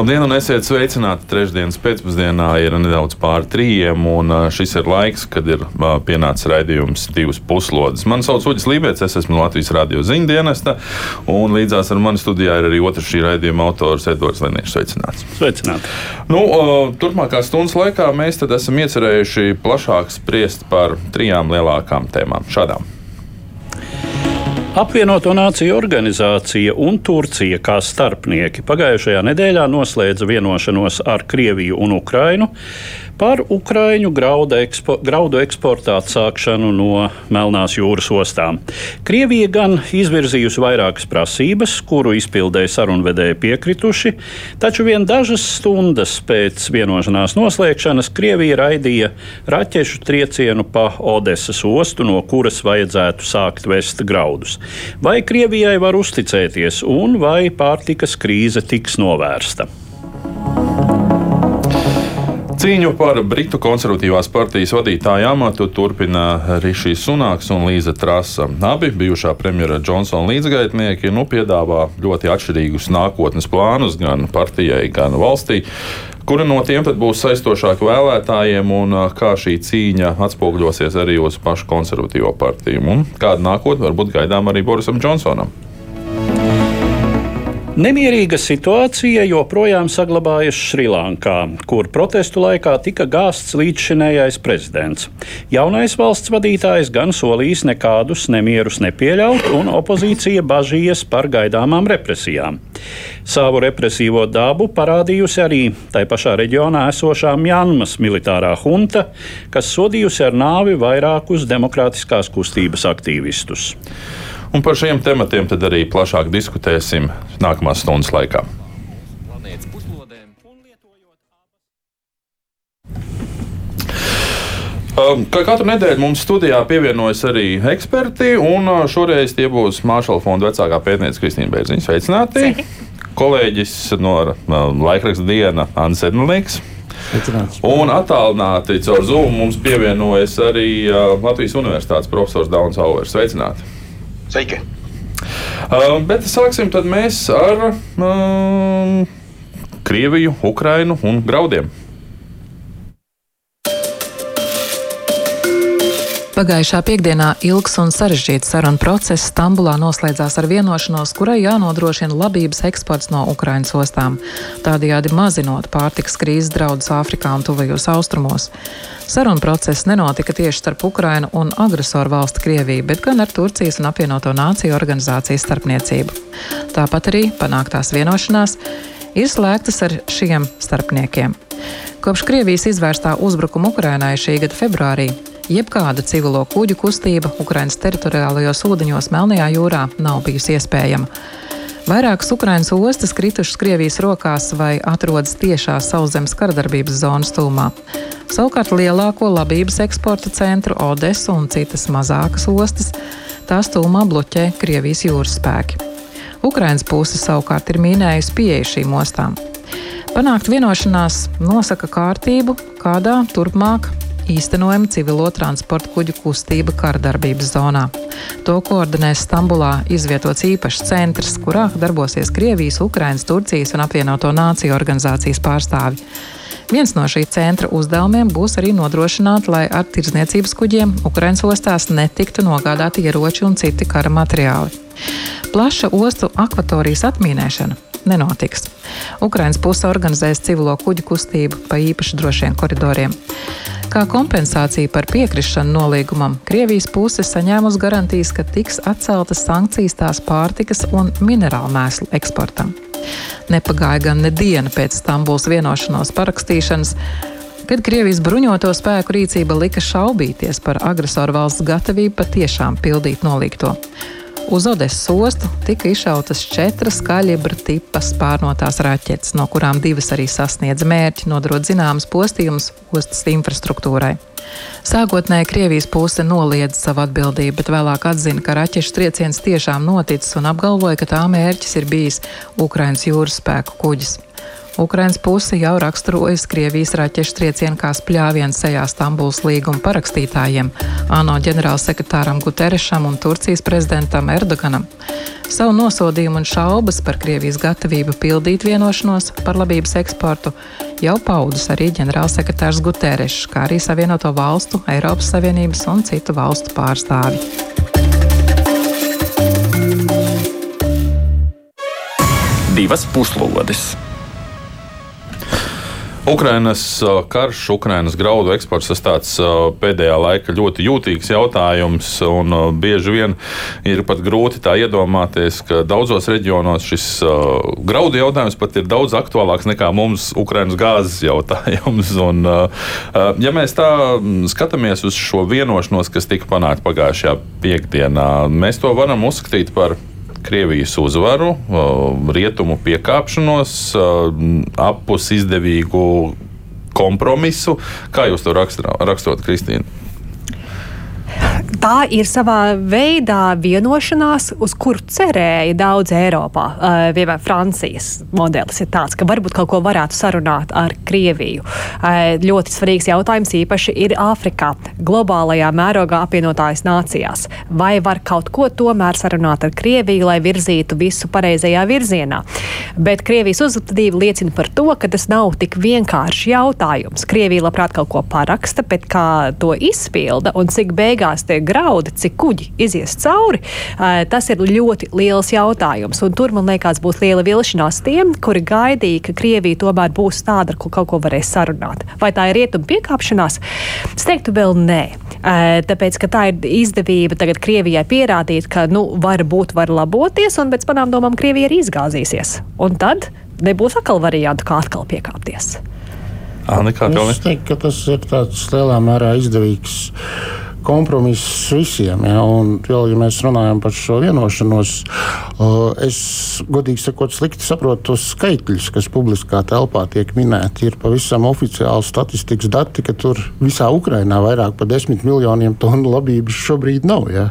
Labdien, un esiet sveicināti. Trešdienas pēcpusdienā ir nedaudz pāri trījiem, un šis ir laiks, kad ir pienācis raidījums divas puslodes. Mani sauc Uģis Lībijams, es esmu Latvijas radio ziņu dienesta, un līdzās ar mani studijā ir arī otrs šī raidījuma autors Edvards Liniņš. Sveicināts! Sveicināti! Nu, turpmākās stundas laikā mēs esam iecerējuši plašāk spriest par trijām lielākām tēmām. Šādām. Apvienoto Nāciju organizācija un Turcija kā starpnieki pagājušajā nedēļā noslēdza vienošanos ar Krieviju un Ukrainu par Ukraiņu graudu, ekspo, graudu eksporta atsākšanu no Melnās jūras ostām. Krievija gan izvirzījusi vairākas prasības, kuru izpildēja sarunvedēji piekrituši, taču vien dažas stundas pēc vienošanās noslēgšanas Krievija raidīja raķešu triecienu pa Odesas ostu, no kuras vajadzētu sākt vest graudus. Vai Krievijai var uzticēties un vai pārtikas krīze tiks novērsta? Cīņu par Britu konservatīvās partijas vadītāju amatu turpina Rišijs Sunāks un Līza Trasa. Abi bijušā premjera Džonsona līdzgaitnieki nu, piedāvā ļoti atšķirīgus nākotnes plānus gan partijai, gan valstī. Kura no tiem būs saistošāka vēlētājiem un kā šī cīņa atspoguļosies arī uz pašu konservatīvo partiju? Un kāda nākotne var būt gaidām arī Borisam Džonsonam? Nemierīga situācija joprojām saglabājas Šrilankā, kur protestu laikā tika gāsts līdzšinējais prezidents. Jaunais valsts vadītājs gan solījis nekādus nemierus nepieļaut, un opozīcija bažījies par gaidāmām represijām. Savu represīvo dabu parādījusi arī tai pašā reģionā esošā Mjanmas militārā junta, kas sodījusi ar nāvi vairākus demokrātiskās kustības aktīvistus. Un par šiem tematiem arī plašāk diskutēsim nākamās stundas laikā. Um, kā katru nedēļu mums studijā pievienojas arī eksperti, un uh, šoreiz tie būs Māršala fonda vecākā pētniece Kristīna Bērziņa. Sveicināti! Sveiki. Kolēģis no uh, laikraksta diena Anna Sednelīks. Un attālināti caur Zoom mums pievienojas arī uh, Latvijas Universitātes profesors Dauns Auvers. Sveicināti! Sveiki! Uh, bet sāksim mēs ar uh, Krieviju, Ukrainu un graudiem. Pagājušā piekdienā ilgs un sarežģīts sarunu process Stambulā noslēdzās ar vienošanos, kurai jānodrošina labības eksports no Ukrainas ostām, tādējādi mazinot pārtikas krīzes draudus Āfrikā un Tuvajos austrumos. Sarunu process nenotika tieši starp Ukrainu un agresoru valsti Krieviju, bet gan ar Turcijas un apvienoto nāciju organizācijas starpniecību. Tāpat arī panāktās vienošanās ir slēgtas ar šiem starpniekiem. Kopš Krievijas izvērstā uzbrukuma Ukrainai šī gada februārī jebkāda civilo kuģu kustība Ukrainas teritoriālajos ūdeņos Melnajā jūrā nav bijusi iespējama. Vairākas Ukrainas ostas kritušas Krievijas rokās vai atrodas tiešā sauszemes karadarbības zonas tūmā. Savukārt lielāko labības eksporta centru Odesu un citas mazākas ostas tās tūmā bloķē Krievijas jūras spēki. Ukrainas puse savukārt ir minējusi pieeju šīm ostām. Panākt vienošanās nosaka kārtību, kādā turpmāk īstenojama civilo transporta kuģu kustība karadarbības zonā. To koordinēs Stambulā izvietots īpašs centrs, kurā darbosies Krievijas, Ukrainas, Turcijas un apvienoto nāciju organizācijas pārstāvji. Viens no šī centra uzdevumiem būs arī nodrošināt, lai ar tirdzniecības kuģiem Ukraiņas ostās netiktu nogādāti ieroči un citi kara materiāli. Plaša ostu akvatorijas atmīnēšana nenotiks. Ukraiņas puse organizēs civilo kuģu kustību pa īpaši drošiem koridoriem. Kā kompensācija par piekrišanu nolīgumam, Krievijas puse saņēmusi garantijas, ka tiks atceltas sankcijas tās pārtikas un minerālu mēslu eksportam. Nepagāja gan ne diena pēc Stambuls vienošanos parakstīšanas, kad Krievijas bruņoto spēku rīcība lika šaubīties par agresoru valsts gatavību patiešām pildīt nolīgto. Uz Odesas ostu tika izšautas četras kaļibra tipa spārnotās raķetes, no kurām divas arī sasniedza mērķi, nodarot zināmas postījumus ostas infrastruktūrai. Sākotnēji Krievijas puse noliedza savu atbildību, bet vēlāk atzina, ka raķešu trieciens tiešām noticis un apgalvoja, ka tā mērķis ir bijis Ukraiņas jūras spēku kuģis. Ukrainas puse jau raksturojas Krievijas raķešu triecienu kā spļāvienu sejā Stambulas līguma parakstītājiem, ANO ģenerālsekretāram Guterešam un Turcijas prezidentam Erdoganam. Savu nosodījumu un šaubas par Krievijas gatavību pildīt vienošanos par labības eksportu jau paudus arī ģenerālsekretārs Guterešs, kā arī Savienoto valstu, Eiropas Savienības un citu valstu pārstāvi. Divas puslodes! Ukrainas uh, karš, Ukrainas graudu eksports, tas tāds uh, pēdējā laika ļoti jūtīgs jautājums. Un uh, bieži vien ir pat grūti tā iedomāties, ka daudzos reģionos šis graudu jautājums pat ir daudz aktuālāks nekā mums Ukrainas gāzes jautājums. Un, ja mēs tā mm, skatāmies uz šo vienošanos, kas tika panākta pagājušajā piekdienā, mēs to varam uzskatīt par Krievijas uzvaru, rietumu piekāpšanos, apus izdevīgu kompromisu. Kā jūs to raksturot, Kristīna? Tā ir savā veidā vienošanās, uz kuru cerēja daudz Eiropā. Vienmēr uh, Francijas modelis ir tāds, ka varbūt kaut ko varētu sarunāt ar Krieviju. Uh, ļoti svarīgs jautājums īpaši ir Āfrikā, globālajā mērogā apvienotājās nācijās. Vai var kaut ko tomēr sarunāt ar Krieviju, lai virzītu visu pareizajā virzienā? Bet Krievijas uzvedība liecina par to, ka tas nav tik vienkāršs jautājums. Krievija labprāt kaut ko paraksta, bet kā to izpilda un cik beigās tie graudi, cik kuģi izies cauri, tas ir ļoti liels jautājums. Un tur, man liekas, būs liela vilšanās tiem, kuri gaidīja, ka Krievija tomēr būs tāda, ar ko kaut ko varēs sarunāt. Vai tā ir rietuma piekāpšanās? Es teiktu, vēl nē. Tāpēc, ka tā ir izdevība tagad Krievijai pierādīt, ka nu, var būt, var laboties, un pēc manām domām Krievija arī izgāzīsies. Un tad nebūs atkal variantu, kā atkal piekāpties. Anna, es teiktu, ka tas ir tāds lielā mērā izdevīgs kompromiss visiem. Ja, un, vēl, ja mēs runājam par šo vienošanos, es godīgi sakot, slikti saprotu tos skaitļus, kas publiskā telpā tiek minēti. Ir pavisam oficiāli statistikas dati, ka tur visā Ukrainā vairāk par desmit miljoniem tonu labības šobrīd nav. Ja.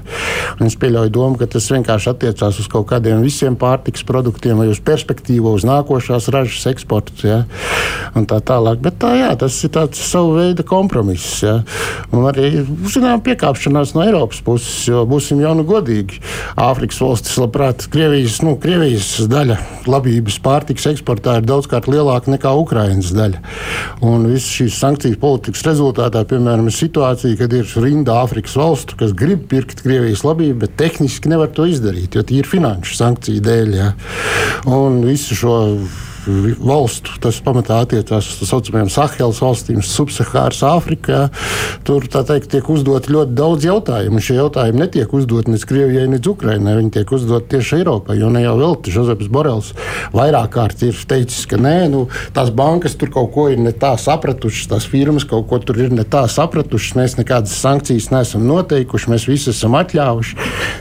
Un es pieļauju domu, ka tas vienkārši attiecās uz kaut kādiem visiem pārtiks produktiem vai uz perspektīvu, uz nākošās ražas eksportu. Ja, un tā tālāk. Bet tā, jā, tas ir tāds savu veidu kompromiss. Ja. Un arī, zinām, zinām, piekāpšanās no Eiropas puses, jo būsim jau nu godīgi. Āfrikas valstis, labprāt, Krievijas, nu, Krievijas daļa labības pārtiks eksportā ir daudzkārt lielāka nekā Ukrainas daļa. Un visas šīs sankciju politikas rezultātā, piemēram, ir situācija, kad ir rinda Āfrikas valstu, kas grib pirkt Krievijas labību, bet tehniski nevar to izdarīt, jo tie ir finanšu sankciju dēļ. Ja. Un visu šo valstu. Tas pamatā attiecās uz tā saucamajām Sahelas valstīm, Subsahāras Āfrikā. Tur teikt, tiek uzdot ļoti daudz jautājumu. Šie jautājumi netiek uzdoti nec Krievijai, nec Ukrainai. Viņi tiek uzdoti tieši Eiropai. Jo ne jau vēl Žozeps Borels vairāk kārt ir teicis, ka nē, nu, tās bankas tur kaut ko ir ne tā sapratušas, tās firmas kaut ko tur ir ne tā sapratušas. Mēs nekādas sankcijas neesam noteikuši, mēs visi esam atļāvuši.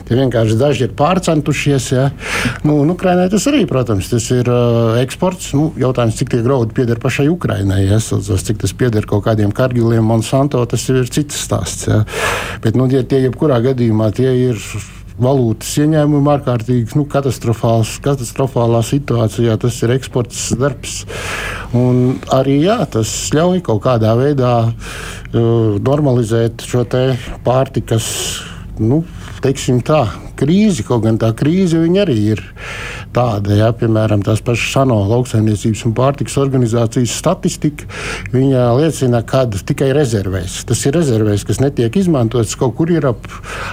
Tie vienkārši daži ir pārcentušies. Ja. Nu, Ukrainai tas arī, protams, tas ir uh, eksports eksports. Nu, jautājums, cik tie graudi pieder pašai Ukrainai, ja, cik tas pieder kaut kādiem kargiliem, Monsanto, tas ir cits stāsts. Ja. Bet nu, tie, tie jebkurā gadījumā tie ir valūtas ieņēmumu ārkārtīgi nu, katastrofālā situācijā. Tas ir eksports darbs. Un arī jā, tas ļauj kaut kādā veidā uh, normalizēt šo pārtikas. Nu, teiksim tā, krīzi, kaut gan tā krīze arī ir tāda, ja, piemēram, tās pašas ANO lauksaimniecības un pārtiks organizācijas statistika, viņa liecina, ka tikai rezervēs, tas ir rezervēs, kas netiek izmantotas, kaut kur ir ap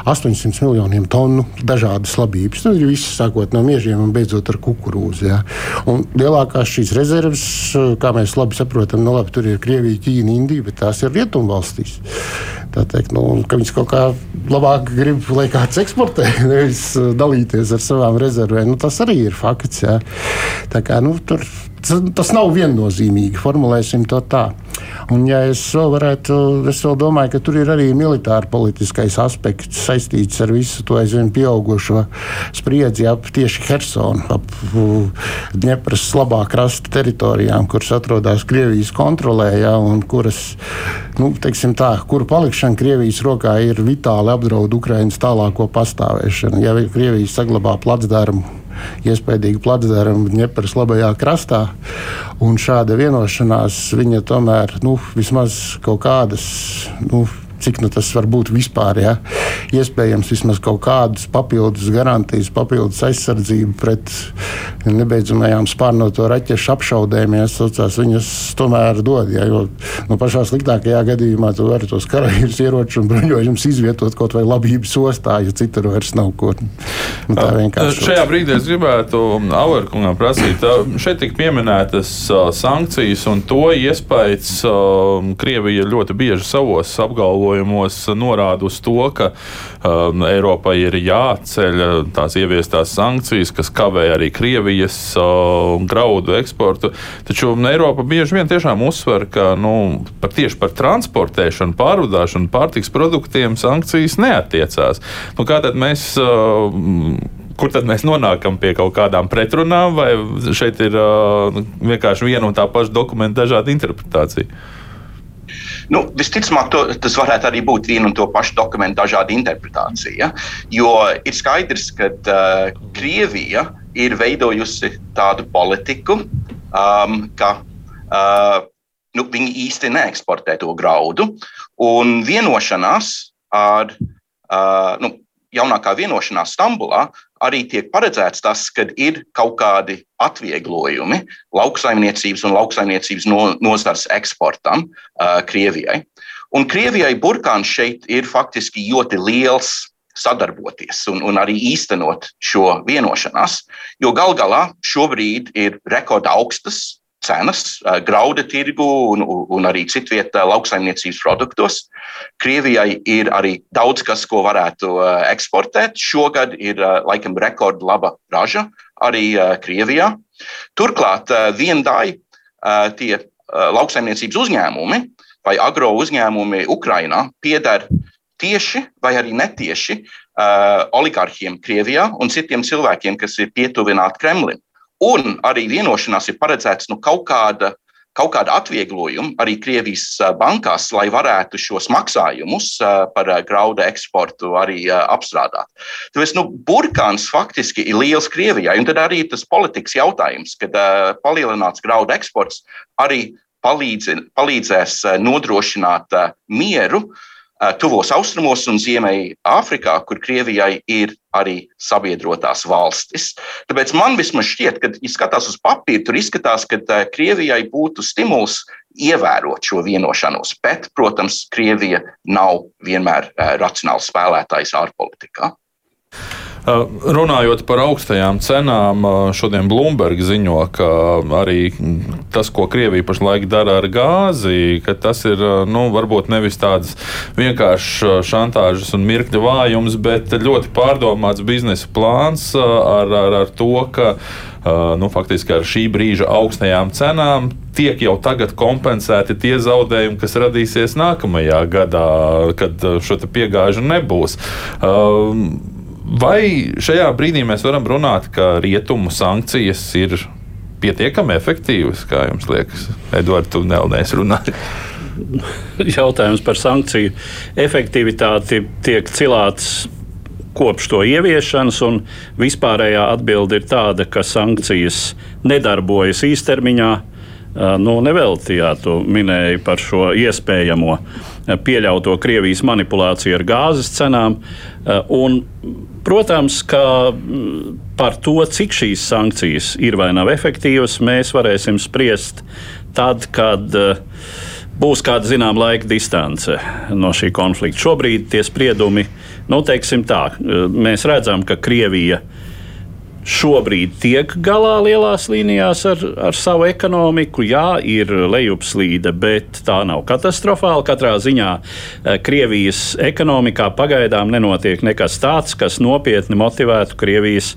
800 miljoniem tonu dažādas labības. Tas ir viss sākot no miežiem un beidzot ar kukurūzu. Ja. Un lielākās šīs rezerves, kā mēs labi saprotam, nu labi, tur ir Krievija, Ķīna, Indija, bet tās ir rietumvalstīs. Tā teikt, nu, ka viņas kaut kā labāk grib, lai kāds eksportē, nevis dalīties ar savām rezervēm. Nu, tas arī ir fakts. Jā. Tā kā, nu, tur, tas nav viennozīmīgi, formulēsim to tā. Un, ja es vēl varētu, es vēl domāju, ka tur ir arī militāra politiskais aspekts saistīts ar visu to aizvien pieaugušo spriedzi ap tieši Hersonu, ap Dņepras labā krasta teritorijām, kuras atrodas Krievijas kontrolē, ja, un kuras, nu, teiksim tā, kuru palikšana Krievijas rokā ir vitāli apdraud Ukrainas tālāko pastāvēšanu. Ja Krievija saglabā placdarmu iespējīgi placdarām Dņepras labajā krastā. Un šāda vienošanās viņa tomēr nu, vismaz kaut kādas. Nu, cik nu, tas var būt vispār. Ja? Iespējams, vismaz kaut kādas papildus garantijas, papildus aizsardzību pret nebeidzamajām spārnoto raķešu apšaudēm, ja saucās, viņas tomēr dod. Ja? Jo nu, pašā sliktākajā gadījumā tu vari tos karavīrus ieročus un bruņojumus izvietot kaut vai labības ostā, ja citur vairs nav ko. Nu, tā vienkārši. Šajā brīdī es gribētu Averkungam prasīt, šeit tika pieminētas sankcijas un to iespējas Krievija ļoti bieži savos apgalvojumos apgalvojumos norāda uz to, ka um, Eiropai ir jāceļ uh, tās ieviestās sankcijas, kas kavē arī Krievijas uh, graudu eksportu. Taču Eiropa bieži vien tiešām uzsver, ka nu, par tieši par transportēšanu, pārvadāšanu, pārtiks produktiem sankcijas neatiecās. Nu, kā tad mēs uh, kur tad mēs nonākam pie kaut kādām pretrunām, vai šeit ir uh, vienkārši viena un tā paša dokumenta dažāda interpretācija? Nu, visticamāk, to, tas varētu arī būt viena un to pašu dokumentu dažāda interpretācija. Jo ir skaidrs, ka uh, Krievija ir veidojusi tādu politiku, um, ka uh, nu, viņi īsti neeksportē to graudu. Un vienošanās ar uh, nu, jaunākā vienošanās Stambulā arī tiek paredzēts tas, ka ir kaut kādi atvieglojumi lauksaimniecības un lauksaimniecības no, nozars eksportam uh, Krievijai. Un Krievijai burkāns šeit ir faktiski ļoti liels sadarboties un, un arī īstenot šo vienošanās, jo gal galā šobrīd ir rekorda augstas cenas grauda tirgu un, un arī citvietā lauksaimniecības produktos. Krievijai ir arī daudz kas, ko varētu eksportēt. Šogad ir laikam rekorda laba raža arī Krievijā. Turklāt viendāji tie lauksaimniecības uzņēmumi vai agro uzņēmumi Ukrainā pieder tieši vai arī netieši uh, oligarhiem Krievijā un citiem cilvēkiem, kas ir pietuvināti Kremlim. Un arī vienošanās ir paredzēts nu, kaut kāda kaut kāda atvieglojuma arī Krievijas bankās, lai varētu šos maksājumus par graudu eksportu arī apstrādāt. Tāpēc nu, burkāns faktiski ir liels Krievijai, un tad arī tas politikas jautājums, kad palielināts graudu eksports arī palīdzi, palīdzēs nodrošināt mieru uh, tuvos austrumos un Ziemeļāfrikā, kur Krievijai ir arī sabiedrotās valstis. Tāpēc man vismaz šķiet, ka, ja skatās uz papīru, tur izskatās, ka Krievijai būtu stimuls ievērot šo vienošanos. Bet, protams, Krievija nav vienmēr racionāls spēlētājs ārpolitikā. Runājot par augstajām cenām, šodien Bloomberg ziņo, ka arī tas, ko Krievija pašlaik dara ar gāzi, ka tas ir nu, varbūt nevis tāds vienkāršs šantāžas un mirkļa vājums, bet ļoti pārdomāts biznesa plāns ar, ar, ar to, ka nu, faktiski ar šī brīža augstajām cenām tiek jau tagad kompensēti tie zaudējumi, kas radīsies nākamajā gadā, kad šo piegāžu nebūs. Uh, Vai šajā brīdī mēs varam runāt, ka rietumu sankcijas ir pietiekami efektīvas, kā jums liekas? Edvards, tu nevēlies runāt. Jautājums par sankciju efektivitāti tiek cilāts kopš to ieviešanas, un vispārējā atbilde ir tāda, ka sankcijas nedarbojas īstermiņā. Nu, Neveltījā tu minēji par šo iespējamo pieļauto Krievijas manipulāciju ar gāzes cenām. Un Protams, ka mm, par to, cik šīs sankcijas ir vai nav efektīvas, mēs varēsim spriest tad, kad uh, būs kāda zināma laika distance no šī konflikta. Šobrīd tie spriedumi, nu, teiksim tā, eh, mēs redzam, ka Krievija ir šobrīd tiek galā lielās līnijās ar, ar savu ekonomiku. Jā, ir lejupslīde, bet tā nav katastrofāla. Katrā ziņā eh, Krievijas ekonomikā pagaidām nenotiek nekas tāds, kas nopietni motivētu Krievijas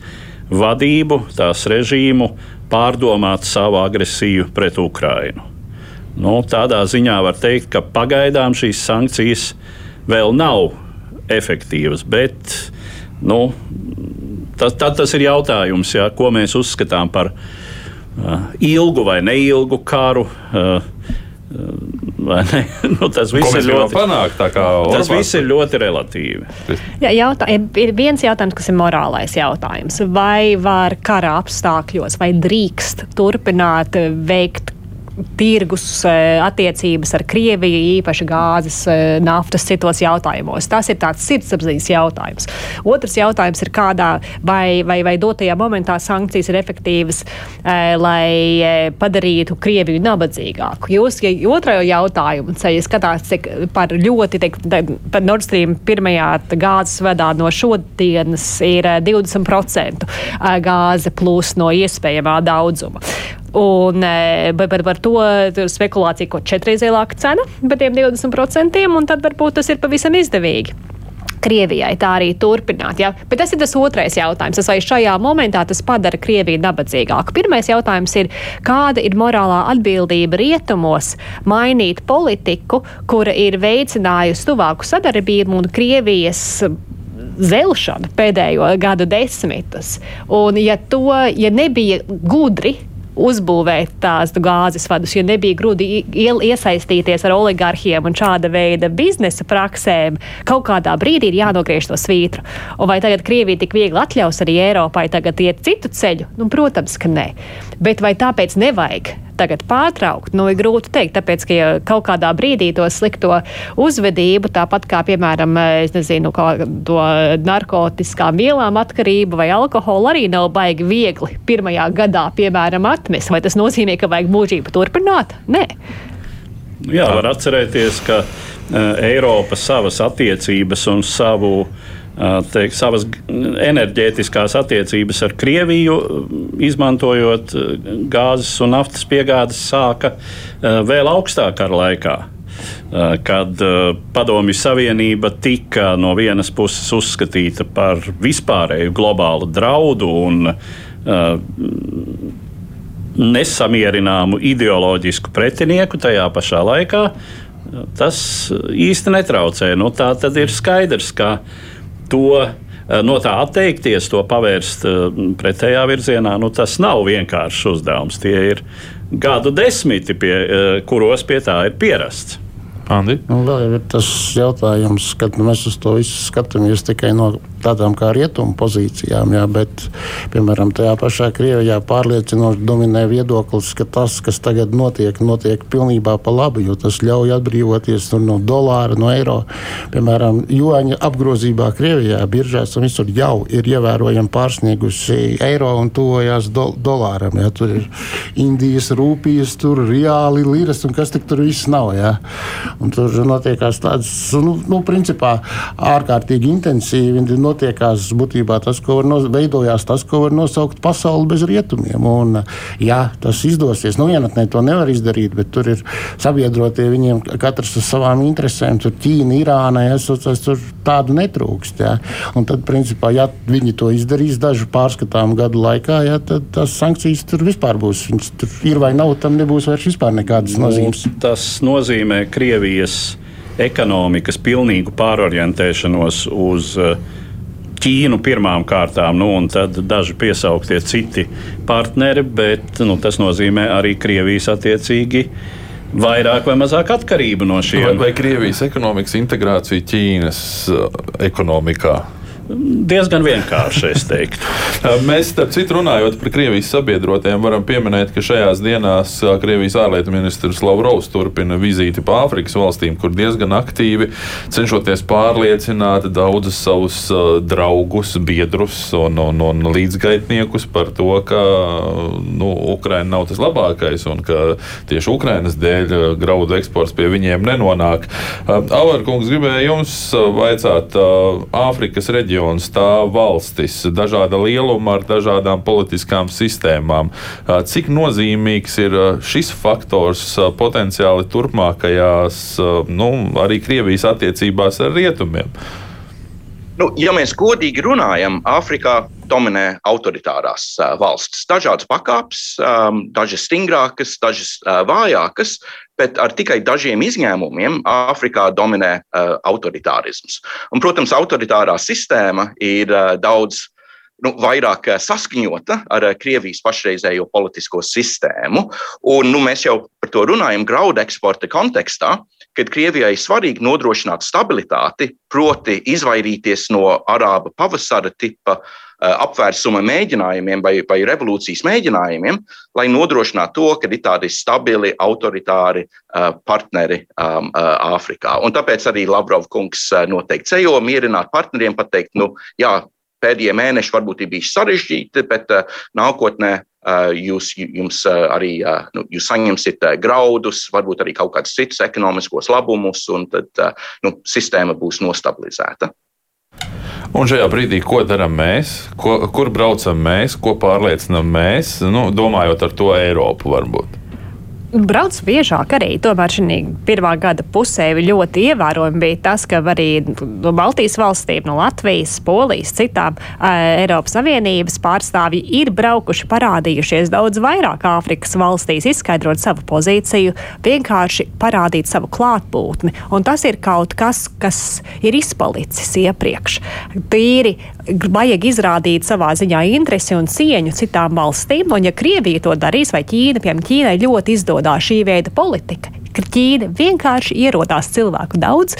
vadību, tās režīmu pārdomāt savu agresiju pret Ukrajinu. Nu, tādā ziņā var teikt, ka pagaidām šīs sankcijas vēl nav efektīvas. Bet nu, tas, tas ir jautājums, jā, ko mēs uzskatām par uh, ilgu vai neilgu karu. Uh, Ne? Nu, tas viss ir ļoti panākt. Tas viss ir ļoti relatīvi. Jā, jautā, ir viens jautājums, kas ir morālais jautājums. Vai var kara apstākļos, vai drīkst turpināt veikt tirgus eh, attiecības ar Krieviju, īpaši gāzes, eh, naftas, citos jautājumos. Tas ir tāds sirdsapziņas jautājums. Otrs jautājums ir, kādā vai, vai, vai dotajā momentā sankcijas ir efektīvas, eh, lai padarītu Krieviju nabadzīgāku. Jūs, ja otro jautājumu ceļā skatās par ļoti, teik, par Nord Stream pirmajā gāzes vedā no šodienas ir 20% gāze plus no iespējamā daudzuma. Un e, par, par to spekulācija, ko četreiz lielāka cena par tiem 20%, un tad varbūt tas ir pavisam izdevīgi. Krievijai tā arī turpināt. Ja? Bet tas ir tas otrais jautājums. Vai šajā momentā tas padara Krieviju nabadzīgāku? Pirmais jautājums ir, kāda ir morālā atbildība rietumos mainīt politiku, kura ir veicinājusi tuvāku sadarbību un Krievijas zelšanu pēdējo gadu desmitus. Un, ja to ja nebija gudri uzbūvēt tās gāzes vadus, jo nebija grūti iesaistīties ar oligarhiem un šāda veida biznesa praksēm. Kaut kādā brīdī ir jānogriež to svītru. Un vai tagad Krievija tik viegli atļaus arī Eiropai tagad iet citu ceļu? Nu, protams, ka nē. Bet vai tāpēc nevajag tagad pārtraukt, nu, ir grūti pateikt. Tāpēc, ka ja kaut kādā brīdī to slikto uzvedību, tāpat kā, piemēram, nezinu, to narkotiskām vielām atkarību vai alkoholu, arī nav baigi viegli pirmajā gadā, piemēram, atmest. Vai tas nozīmē, ka vajag mūžību turpināt? Nē. Jā, var atcerēties, ka uh, Eiropa savas attiecības un savu uh, teikt, savas enerģētiskās attiecības ar Krieviju, izmantojot gāzes un naftas piegādes, sāka vēl augstākā laikā. Kad Padomju Savienība tika no vienas puses uzskatīta par vispārēju globālu draudu un nesamierināmu ideoloģisku pretinieku tajā pašā laikā, tas īsti netraucē. Nu, tā tad ir skaidrs, ka uh, to eh, no tā atteikties, to pavērst eh, pretējā virzienā, nu, tas nav vienkāršs uzdevums. Tie ir gadu desmiti, pie, eh, kuros pie tā ir pierasts. Andi? Nu, vēl ir tas jautājums, kad mēs uz to visu skatāmies tikai no tādām kā rietumu pozīcijām, jā, bet, piemēram, tajā pašā Krievijā pārliecinoši dominē viedoklis, ka tas, kas tagad notiek, notiek pilnībā pa labi, jo tas ļauj atbrīvoties no dolāra, no eiro. Piemēram, juāņa apgrozībā Krievijā, biržās un visur jau ir ievērojami pārsniegusi eiro un tuvojās do, dolāram. Jā. Tur ir Indijas rūpijas, tur reāli liras un kas tik tur viss nav. Jā. Un tur notiekās tādas, nu, nu principā ārkārtīgi intensīvi. No notiekās būtībā tas, ko var no, veidojās tas, ko var nosaukt pasauli bez rietumiem. Un, jā, tas izdosies. Nu, vienatnē to nevar izdarīt, bet tur ir sabiedrotie viņiem katrs ar savām interesēm. Tur Ķīna, Irāna, tas, tur tādu netrūkst. Ja. Un tad, principā, ja viņi to izdarīs dažu pārskatām gadu laikā, ja, tad tās sankcijas tur vispār būs. Viņas tur ir vai nav, tam nebūs vairs nekādas nu, nozīmes. Tas nozīmē Krievijas ekonomikas pilnīgu pārorientēšanos uz uh, Ķīnu pirmām kārtām, nu, un tad daži piesauktie citi partneri, bet nu, tas nozīmē arī Krievijas attiecīgi vairāk vai mazāk atkarību no šiem. Vai, vai Krievijas ekonomikas integrācija Ķīnas uh, ekonomikā? Diezgan vienkārši, es teiktu. Mēs, starp citu, runājot par Krievijas sabiedrotiem, varam pieminēt, ka šajās dienās Krievijas ārlietu ministrs Lavrovs turpina vizīti pa Āfrikas valstīm, kur diezgan aktīvi cenšoties pārliecināt daudzus savus draugus, biedrus un, un, un līdzgaitniekus par to, ka nu, Ukraina nav tas labākais un ka tieši Ukrainas dēļ graudu eksports pie viņiem nenonāk. Avarkungs gribēja jums vaicāt Āfrikas reģionu reģions, tā valstis, dažāda lieluma ar dažādām politiskām sistēmām. Cik nozīmīgs ir šis faktors potenciāli turpmākajās, nu, arī Krievijas attiecībās ar rietumiem? Nu, ja mēs godīgi runājam, Āfrikā dominē autoritārās valstis. Dažādas pakāpes, dažas stingrākas, dažas vājākas, bet ar tikai dažiem izņēmumiem Āfrikā dominē autoritārisms. Un, protams, autoritārā sistēma ir daudz nu, vairāk saskaņota ar Krievijas pašreizējo politisko sistēmu. Un, nu, mēs jau par to runājam graudu eksporta kontekstā, kad Krievijai ir svarīgi nodrošināt stabilitāti, proti, izvairīties no arāba pavasara tipa uh, apvērsuma mēģinājumiem vai, vai revolūcijas mēģinājumiem, lai nodrošinātu to, ka ir tādi stabili, autoritāri eh, partneri um, eh, Āfrikā. Un tāpēc arī Lavrov kungs noteikti ceļo mierināt partneriem, pateikt, nu, jā, pēdējie mēneši varbūt ir bijuši sarežģīti, bet nākotnē jūs, jums arī nu, jūs saņemsiet graudus, varbūt arī kaut kādus citus ekonomiskos labumus, un tad nu, sistēma būs nostabilizēta. Un šajā brīdī, ko darām mēs, ko, kur braucam mēs, ko pārliecinām mēs, nu, domājot ar to Eiropu varbūt? Brauc biežāk arī. Tomēr šī pirmā gada pusē ļoti ievērojami bija tas, ka arī no Baltijas valstīm, no Latvijas, Polijas, citām uh, Eiropas Savienības pārstāvji ir braukuši, parādījušies daudz vairāk Āfrikas valstīs, izskaidrot savu pozīciju, vienkārši parādīt savu klātbūtni. Un tas ir kaut kas, kas ir izpalicis iepriekš. Tīri vajag izrādīt savā ziņā interesi un cieņu citām valstīm, un ja Krievija to darīs, vai Ķīna, piemēram, Ķīnai ļoti izdodas šī veida politika, ka Ķīna vienkārši ierodās cilvēku daudz,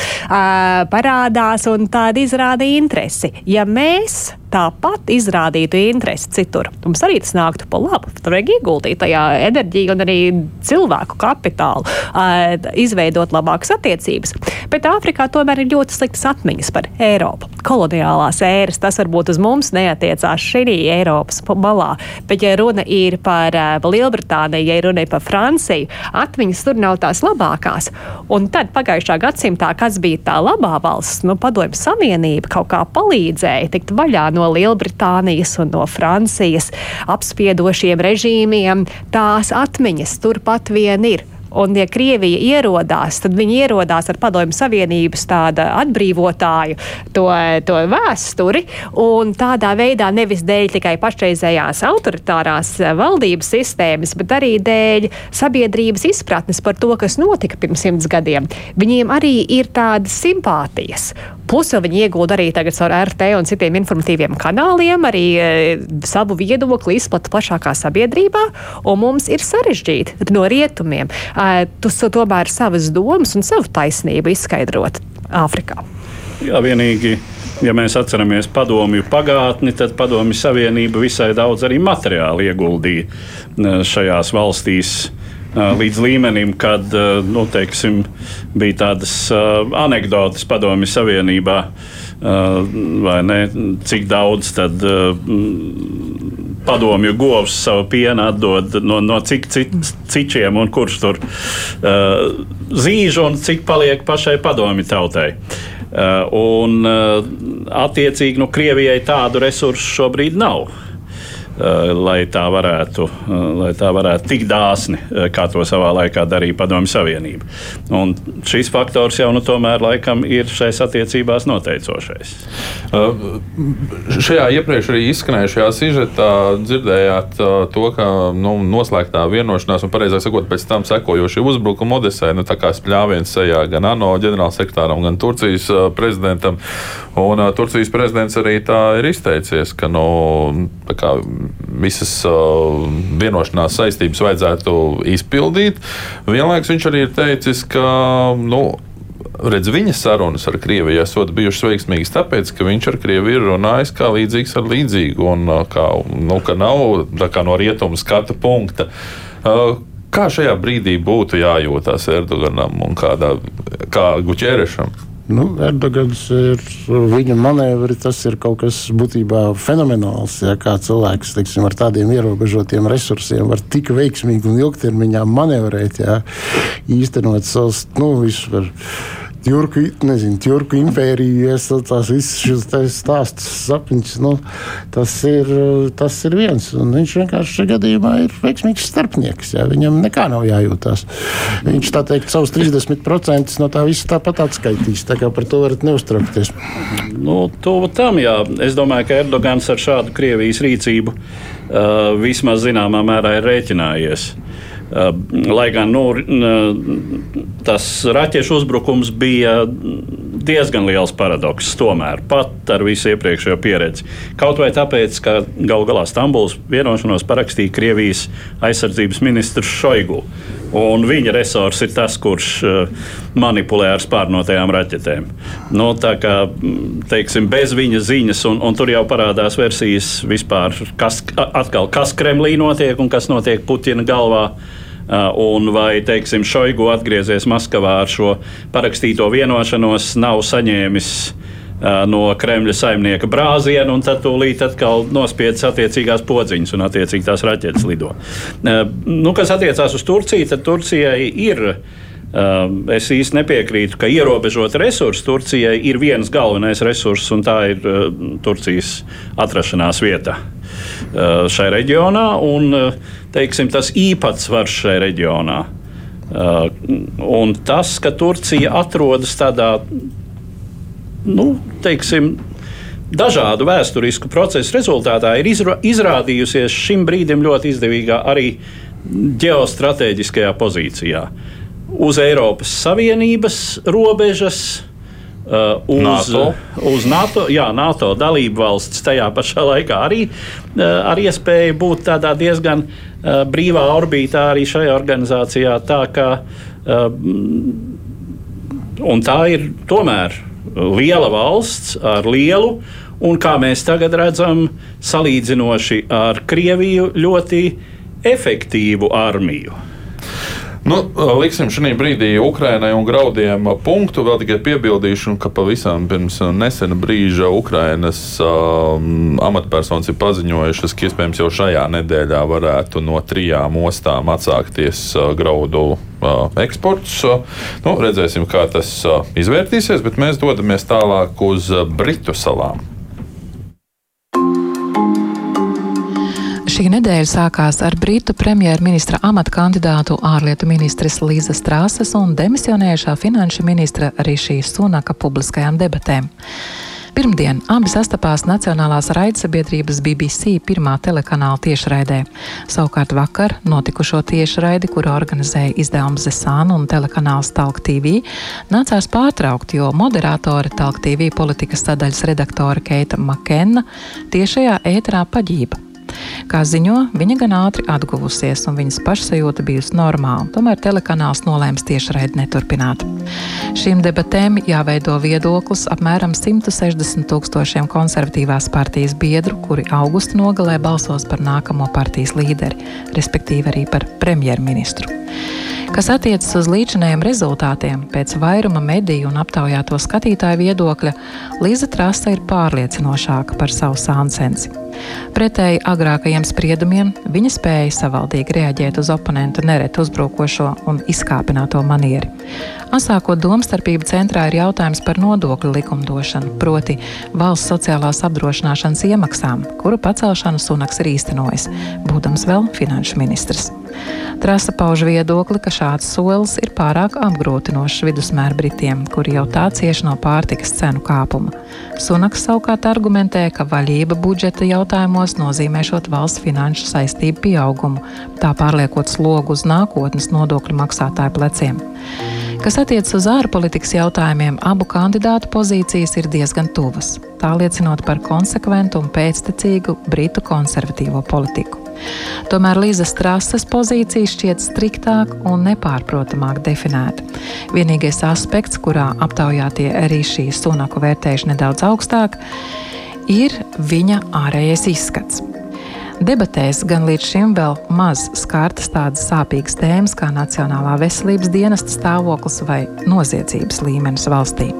parādās un tāda izrāda interesi. Ja mēs tāpat izrādītu interesi citur, mums arī tas nāktu pa labu. Tur vajag ieguldīt tajā enerģiju un arī cilvēku kapitālu, izveidot labākas attiecības. Bet Āfrikā tomēr ir ļoti sliktas atmiņas par Eiropu. Koloniālās ēras tas varbūt uz mums neatiecās šī Eiropas malā, bet ja runa ir par Lielbritāniju, ja runa ir par Franciju, atmiņas tur nav tās labākās. Un tad pagājušā gadsimtā, kas bija tā labā valsts, nu, padomju savienība kaut kā palīdzēja tikt vaļā no Lielbritānijas un no Francijas apspiedošiem režīmiem, tās atmiņas turpat vien ir. Un, ja Krievija ierodās, tad viņi ierodās ar Padomju Savienības atbrīvotāju to, to vēsturi. Tādā veidā nevis dēļ tikai pašreizējās autoritārās valdības sistēmas, bet arī dēļ sabiedrības izpratnes par to, kas notika pirms simts gadiem. Viņiem arī ir tādas simpātijas. Plus viņi iegūda arī tagad ar RT un citiem informatīviem kanāliem, arī e, savu viedokli izplata plašākā sabiedrībā, un mums ir sarežģīti no rietumiem tu tomēr savas domas un savu taisnību izskaidrot Āfrikā. Jā, vienīgi. Ja mēs atceramies padomju pagātni, tad padomju savienība visai daudz arī materiāli ieguldīja šajās valstīs līdz līmenim, kad nu, teiksim, bija tādas anekdotas padomju savienībā, vai ne, cik daudz tad padomju govs savu pienu atdod no, no cik cičiem un kurš tur uh, zīž un cik paliek pašai padomju tautai. Uh, un, uh, attiecīgi, nu, Krievijai tādu resursu šobrīd nav. Eh, lai tā varētu, eh, lai tā varētu tik dāsni, eh, kā to savā laikā darīja Padomju Savienība. Un šis faktors jau nu, tomēr laikam ir šais attiecībās noteicošais. Uh, šajā iepriekš arī izskanējušajā sižetā dzirdējāt uh, to, ka nu, noslēgtā vienošanās, un pareizāk sakot, pēc tam sekojošie uzbrukumi Odesai, nu, tā kā spļāviens sejā gan ANO ģenerālsekretāram, gan Turcijas uh, prezidentam. Un Turcijas prezidents arī tā ir izteicies, ka nu, kā, visas uh, vienošanās saistības vajadzētu izpildīt. Vienlaikus viņš arī ir teicis, ka. Nu, redz, viņa sarunas ar Krieviju esot bijušas veiksmīgas, tāpēc, ka viņš ar Krieviju ir runājis kā līdzīgs ar līdzīgu, un uh, kā, nu, ka nav kā no rietumu skata punkta. Uh, kā šajā brīdī būtu jājūtas Erdoganam un kādā, kā Guķērešam? Nu, Erdogans ir viņa manevri, tas ir kaut kas būtībā fenomenāls. Ja, kā cilvēks teiksim, ar tādiem ierobežotiem resursiem var tik veiksmīgi un ilgtermiņā manevrēt, ja, īstenot savus nu, vispār Turku, nezinu, Turku impēriju, es tās visas šīs stāstus sapņus, nu, tas, ir, tas ir viens. Un viņš vienkārši šajā gadījumā ir veiksmīgs starpnieks. Jā. Viņam nekā nav jājūtās. Viņš tā teikt, savus 30% no tā visa tāpat atskaitīs. Tā kā par to varat neuztraukties. Nu, tuvu tam, jā. Es domāju, ka Erdogans ar šādu Krievijas rīcību uh, vismaz zināmā mērā ir rēķinājies. Uh, lai gan nu, tas raķešu uzbrukums bija diezgan liels paradoks, tomēr pat ar visu iepriekšējo pieredzi. Kaut vai tāpēc, ka galu galā Stambulas vienošanos parakstīja Krievijas aizsardzības ministrs Šoigu. Un viņa resurs ir tas, kurš uh, manipulē ar spārnotajām raķetēm. Nu, tā kā teiksim, bez viņa ziņas, un, un tur jau parādās versijas vispār, kas, atkal, kas Kremlī notiek un kas notiek Putina galvā. Uh, un vai, teiksim, Šoigu atgriezies Maskavā ar šo parakstīto vienošanos, nav saņēmis uh, no Kremļa saimnieka brāzienu, un tad tūlīt atkal nospiedz attiecīgās podziņas un attiecīgi tās raķetes lido. Uh, nu, kas attiecās uz Turciju, tad Turcijai ir. Es īsti nepiekrītu, ka ierobežot resursus Turcijai ir viens galvenais resurss, un tā ir Turcijas atrašanās vieta šajā reģionā. Un, teiksim, tas īpatsvars šajā reģionā. Uh, un tas, ka Turcija atrodas tādā, nu, teiksim, dažādu vēsturisku procesu rezultātā, ir izrādījusies šim brīdim ļoti izdevīgā arī ģeostrateģiskajā pozīcijā. Uz Eiropas Savienības robežas, Uh, uz NATO. uz NATO, jā, NATO dalību valsts tajā pašā laikā arī uh, ar iespēju būt tādā diezgan uh, brīvā orbītā arī šajā organizācijā. Tā, ka, un tā ir tomēr liela valsts ar lielu un, kā mēs tagad redzam, salīdzinoši ar Krieviju ļoti efektīvu armiju. Nu, liksim šī brīdī Ukraiņai un graudiem punktu. Vēl tikai piebildīšu, ka pavisam pirms nesena brīža Ukraiņas um, amatpersonas ir paziņojušas, ka iespējams jau šajā nedēļā varētu no trijām ostām atsākties uh, graudu uh, eksports. Uh, nu, redzēsim, kā tas uh, izvērtīsies, bet mēs dodamies tālāk uz Britu salām. Šī nedēļa sākās ar Britu premjerministra amata kandidātu ārlietu ministres Līzas Strāses un demisionējušā finanšu ministra Rišijas Sunaka publiskajām debatēm. Pirmdien abi sastapās Nacionālās raidsabiedrības BBC pirmā telekanāla tiešraidē. Savukārt vakar notikušo tiešraidi, kuru organizēja izdevums Zesāna un telekanāls Talk TV, nācās pārtraukt, jo moderātore Talk TV politikas sadaļas redaktore Keita Makenna tiešajā ēterā paģība. Kā ziņo, viņa gan ātri atguvusies, un viņas pašsajūta bijusi normāla. Tomēr telekanāls nolēma tiešraidi neturpināt. Šīm debatēm jāveido viedoklis apmēram 160 tūkstošiem konservatīvās partijas biedru, kuri augusta nogalē balsos par nākamo partijas līderi, respektīvi arī par premjerministru. Kas attiecas uz līdzinējiem rezultātiem, pēc vairuma mediju un aptaujāto skatītāju viedokļa, Līza Trasa ir pārliecinošāka par savu sāncensi. Pretēji agrākajiem spriedumiem, viņa spēja savaldīgi reaģēt uz oponentu nereti uzbrukošo un izkāpināto manieri. Asāko domstarpību centrā ir jautājums par nodokļu likumdošanu, proti valsts sociālās apdrošināšanas iemaksām, kuru pacelšanu Sunaks ir īstenojis, būdams vēl finanšu ministrs. Trasa pauž viedokli, ka šāds solis ir pārāk apgrūtinošs vidusmēra Britiem, kuri jau tā cieši no pārtikas cenu kāpuma. Sunaks savukārt argumentē, ka vaļība budžeta jautājumos nozīmēšot valsts finanšu saistību pieaugumu, tā pārliekot slogu uz nākotnes nodokļu maksātāju pleciem. Kas attiecas uz ārpolitikas jautājumiem, abu kandidātu pozīcijas ir diezgan tuvas, tā liecinot par konsekventu un pēctecīgu britu konservatīvo politiku. Tomēr Līzas trases pozīcija šķiet striktāk un nepārprotamāk definēta. Vienīgais aspekts, kurā aptaujātie arī šīs sunaku vērtējuši nedaudz augstāk, ir viņa ārējais izskats. Debatēs gan līdz šim vēl maz skārtas tādas sāpīgas tēmas kā Nacionālā veselības dienesta stāvoklis vai noziedzības līmenis valstī.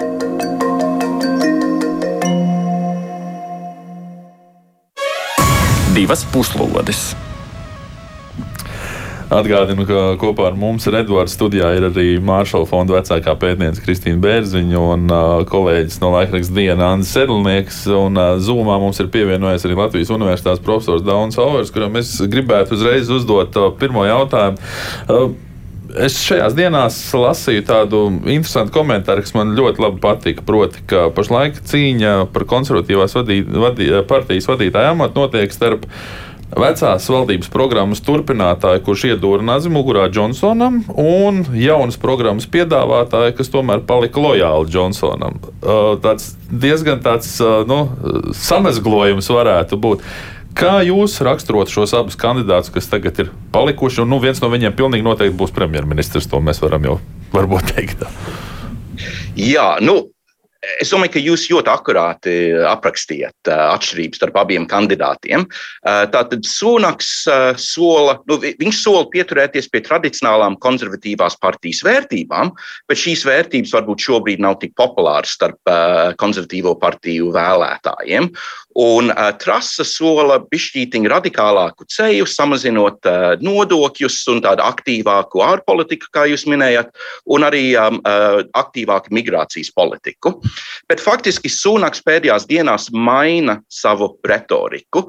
Divas puslodes! Atgādinu, ka kopā ar mums Redvards studijā ir arī Māršala fonda vecākā pētniece Kristīna Bērziņa un uh, kolēģis no laikraksta diena Anna Sedlnieks. Un uh, Zumā mums ir pievienojies arī Latvijas Universitātes profesors Dauns Overs, kuram es gribētu uzreiz uzdot uh, pirmo jautājumu. Uh, Es šajās dienās lasīju tādu interesantu komentāru, kas man ļoti labi patika. Proti, ka pašlaik cīņa par konservatīvās vadī, vadī, partijas vadītāju amatu notiek starp vecās valdības programmas turpinātāju, kurš iedūra nazi mugurā Džonsonam, un jaunas programmas piedāvātāju, kas tomēr palika lojāli Džonsonam. Tas diezgan tāds nu, samazglojums varētu būt. Kā jūs raksturot šos abus kandidātus, kas tagad ir palikuši, un nu, viens no viņiem pilnīgi noteikti būs premjerministrs, to mēs varam jau varbūt teikt. Jā, nu, Es domāju, ka jūs ļoti akurāti aprakstījāt atšķirības starp abiem kandidātiem. Tātad Sunaks sola, nu, viņš sola pieturēties pie tradicionālām konservatīvās partijas vērtībām, bet šīs vērtības varbūt šobrīd nav tik populāras starp konservatīvo partiju vēlētājiem. Un uh, trasa sola bišķītiņu radikālāku ceļu, samazinot uh, nodokļus un tādu aktīvāku ārpolitiku, kā jūs minējat, un arī um, uh, aktīvāku migrācijas politiku. Bet faktiski Sunaks pēdējās dienās maina savu retoriku.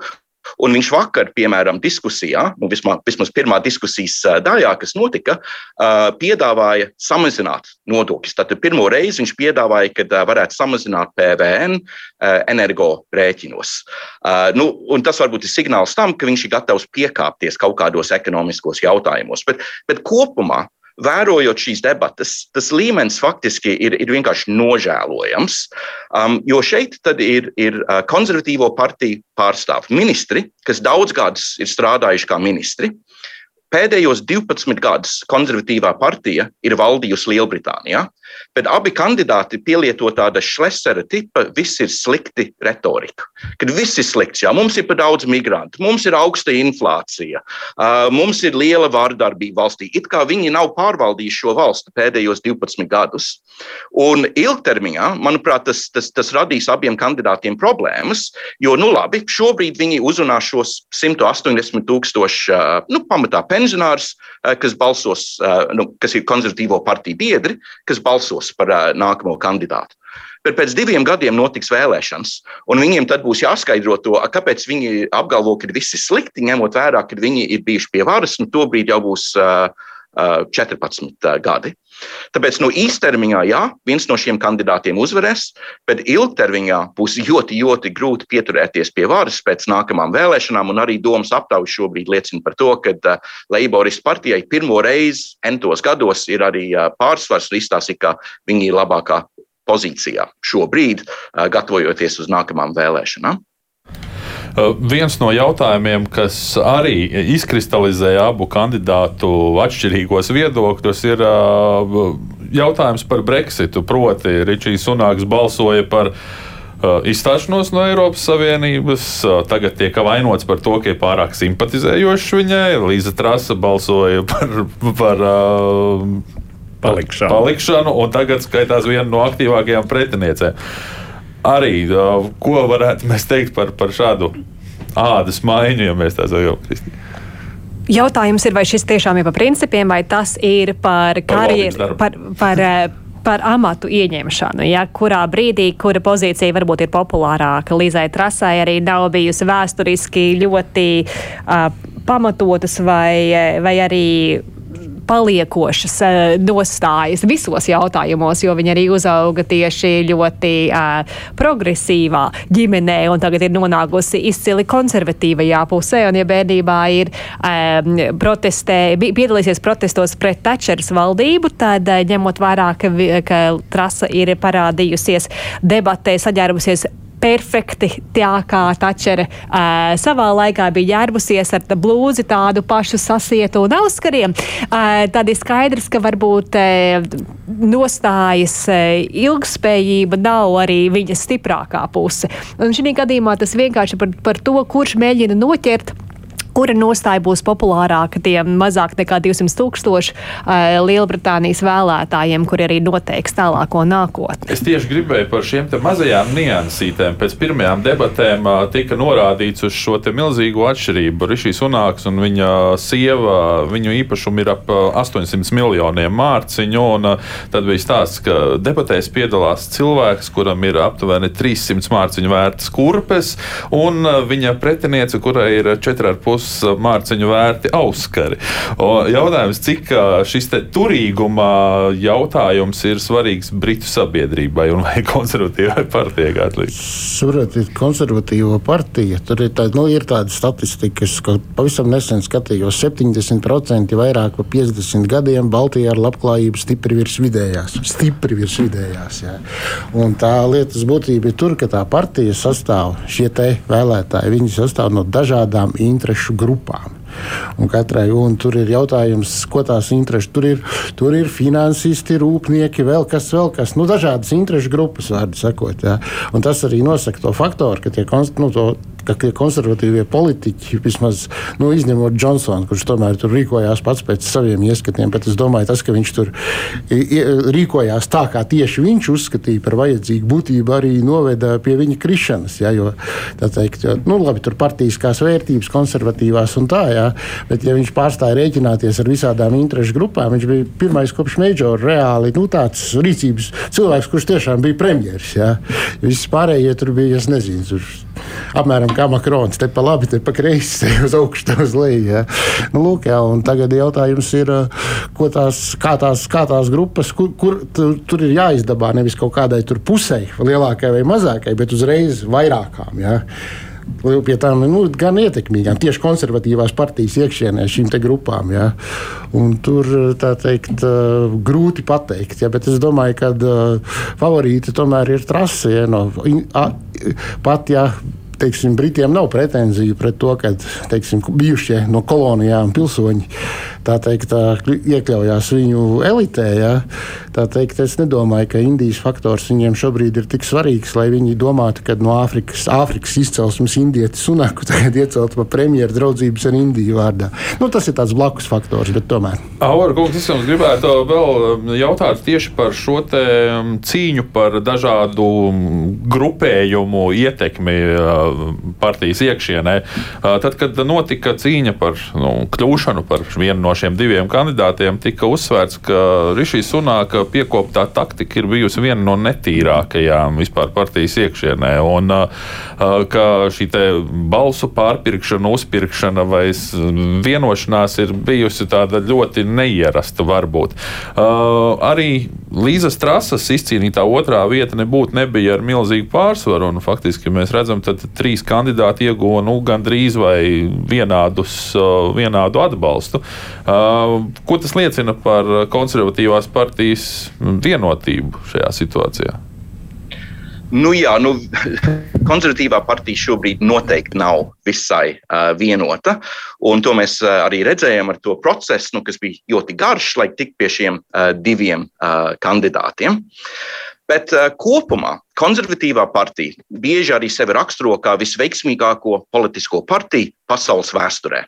Un viņš vakar, piemēram, diskusijā, nu, vismaz, vismaz pirmā diskusijas daļā, kas notika, piedāvāja samazināt nodokļus. Tad pirmo reizi viņš piedāvāja, ka varētu samazināt PVN energo rēķinos. Nu, tas varbūt ir signāls tam, ka viņš ir gatavs piekāpties kaut kādos ekonomiskos jautājumos. Bet, bet kopumā vērojot šīs debatas, tas līmenis faktiski ir, ir vienkārši nožēlojams. Um, jo šeit ir, ir uh, konservatīvo partiju pārstāvji, ministri, kas daudz gadus ir strādājuši kā ministri. Pēdējos 12 gadus konservatīvā partija ir valdījusi Lielbritānijā. Bet abi kandidāti pielieto tādu šlesera tipa, viss ir slikti retorika. Kad viss ir slikts, jā, mums ir par daudz migrantu, mums ir augsta inflācija, mums ir liela vārdarbība valstī. It kā viņi nav pārvaldījuši šo valsti pēdējos 12 gadus. Un ilgtermiņā, manuprāt, tas, tas, tas radīs abiem kandidātiem problēmas, jo, nu labi, šobrīd viņi uzrunā šos 180 tūkstošu, nu, pamatā pensionārus, kas balsos, nu, kas ir konservatīvo partiju biedri, kas balsos par uh, nākamo kandidātu. Bet pēc diviem gadiem notiks vēlēšanas, un viņiem tad būs jāskaidro to, kāpēc viņi apgalvo, ka ir slikti, ņemot vērā, ka viņi ir bijuši pie varas, un tobrīd jau būs uh, uh, 14 uh, gadi. Tāpēc no īstermiņā, jā, viens no šiem kandidātiem uzvarēs, bet ilgtermiņā būs ļoti, ļoti grūti pieturēties pie varas pēc nākamām vēlēšanām. Arī domas aptaujas šobrīd liecina par to, ka uh, Leiboristu partijai pirmo reizi entos gados ir arī uh, pārsvars un izstāsta, ka viņi ir labākā pozīcijā šobrīd, uh, gatavojoties uz nākamām vēlēšanām. Uh, viens no jautājumiem, kas arī izkristalizēja abu kandidātu atšķirīgos viedokļus, ir uh, jautājums par Brexitu. Proti, Ričijs Sunāks balsoja par uh, izstāšanos no Eiropas Savienības. Tagad tiek vainots par to, ka ir pārāk simpatizējošs viņai. Līza Trasa balsoja par. par Palikšanu. palikšanu, un tagad skaitās viena no aktīvākajām pretiniecēm arī ko varētu mēs teikt par, par šādu ādas maiņu, ja mēs tā sakām. Jautājums ir, vai šis tiešām ir par principiem, vai tas ir par karjeru, par, par, par amatu ieņemšanu. Ja, kurā brīdī, kura pozīcija varbūt ir populārāka, Līzai Trasai arī nav bijusi vēsturiski ļoti uh, pamatotas vai, vai arī paliekošas eh, nostājas visos jautājumos, jo viņa arī uzauga tieši ļoti uh, progresīvā ģimenē un tagad ir nonākusi izcili konservatīvajā pusē. Un, ja bērnībā ir um, protestē, piedalīsies protestos pret Tačeras valdību, tad ņemot vērā, ka, ka trasa ir parādījusies debatē, saģērbusies perfekti tā kā Tačere uh, savā laikā bija ģērbusies ar blūzi tādu pašu sasietu un auskariem. Uh, tad ir skaidrs, ka varbūt uh, nostājas uh, ilgspējība nav arī viņas stiprākā puse. Un šī gadījumā tas vienkārši par, par to, kurš mēģina noķert kura nostāja būs populārāka tiem mazāk nekā 200 tūkstoši uh, Lielbritānijas vēlētājiem, kuri arī noteiks tālāko nākotni. Es tieši gribēju par šiem mazajām niansītēm. Pēc pirmajām debatēm uh, tika norādīts uz šo milzīgo atšķirību. Rišijs Unāks un viņa sieva, viņu īpašumi ir ap 800 miljoniem mārciņu. Un, tad bija stāsts, ka debatēs piedalās cilvēks, kuram ir aptuveni 300 mārciņu vērtas kurpes, un viņa pretiniece, kurai ir 4,5 mārciņu vērti auskari. Jautājums, cik šis turīguma jautājums ir svarīgs Britu sabiedrībai un vai konservatīvai partijai? Saprotiet, konservatīvo partija, tur ir, tā, nu, ir tāda statistika, ka pavisam nesen skatījos 70% vairāk par 50 gadiem Baltijā ar labklājību stipri virs vidējās. Stipri virs vidējās jā. Un tā lietas būtība ir tur, ka tā partija sastāv šie vēlētāji. Viņi sastāv no dažādām interešu grupām. Un katrai un tur ir jautājums, ko tās intereses tur ir. Tur ir finansisti, rūpnieki, vēl kas, vēl kas. Nu, dažādas interesu grupas, vārdu sakot. Ja. Un tas arī nosaka to faktoru, ka tie nu, to, ka tie konservatīvie politiķi, vismaz nu, izņemot Džonsonu, kurš tomēr tur rīkojās pats pēc saviem ieskatiem, bet es domāju, tas, ka viņš tur rīkojās tā, kā tieši viņš uzskatīja par vajadzīgu būtību, arī noveda pie viņa krišanas. Ja, jo, teikt, jo, nu, labi, tur partijiskās vērtības, konservatīvās un tā, ja, bet ja viņš pārstāja rēķināties ar visādām interešu grupām, viņš bija pirmais kopš Meģora reāli nu, tāds rīcības cilvēks, kurš tiešām bija premjeras. Viss pārējie tur bija, es nezinu, tur apmēram kā Makrons. Te pa labi, te pa kreisi, te uz augšu, te uz leju. Ja. Nu, lūk, jā, tagad jautājums ir, tās, kā, tās, kā tās grupas, kur, kur tur, tur ir jāizdabā nevis kaut kādai pusei, lielākai vai mazākai, bet uzreiz vairākām. Ja pie tām nu, gan ietekmīgām, tieši konservatīvās partijas iekšienē šīm grupām. Ja. Un tur teikt, grūti pateikt, ja, bet es domāju, ka favorīti tomēr ir trase. Ja, no, pat ja teiksim, Britiem nav pretenziju pret to, ka teiksim, bijušie no kolonijām pilsoņi teikt, iekļaujās viņu elitē. Ja? Tā teikt, es nedomāju, ka Indijas faktors viņiem šobrīd ir tik svarīgs, lai viņi domātu, ka no Āfrikas, Āfrikas izcelsmes indietis Sunaku tagad iecelt par premjeru draudzības ar Indiju vārdā. Nu, tas ir tāds blakus faktors, bet tomēr. Aura kungs, es jums gribētu vēl um, jautāt tieši par šo um, cīņu par dažādu um, grupējumu ietekmi uh, partijas iekšienē. Tad, kad notika cīņa par nu, kļūšanu par vienu no šiem diviem kandidātiem tika uzsvērts, ka Rišijas Sunāka piekoptā taktika ir bijusi viena no netīrākajām vispār partijas iekšienē. Un ka šī balsu pārpirkšana, uzpirkšana vai vienošanās ir bijusi tāda ļoti neierasta varbūt. Arī Līzas trases izcīnītā otrā vieta nebūtu nebija ar milzīgu pārsvaru. Faktiski mēs redzam, ka trīs kandidāti ieguva nu, gandrīz vai vienādus, vienādu atbalstu. Uh, ko tas liecina par konservatīvās partijas vienotību šajā situācijā? Nu, jā, nu, konservatīvā partija šobrīd noteikti nav visai uh, vienota. To mēs uh, arī redzējām ar to procesu, nu, kas bija ļoti garš, lai tiktu pie šiem uh, diviem uh, kandidātiem. Uh, Bet uh, kopumā konservatīvā partija bieži arī sevi raksturo kā visveiksmīgāko politisko partiju pasaules vēsturē.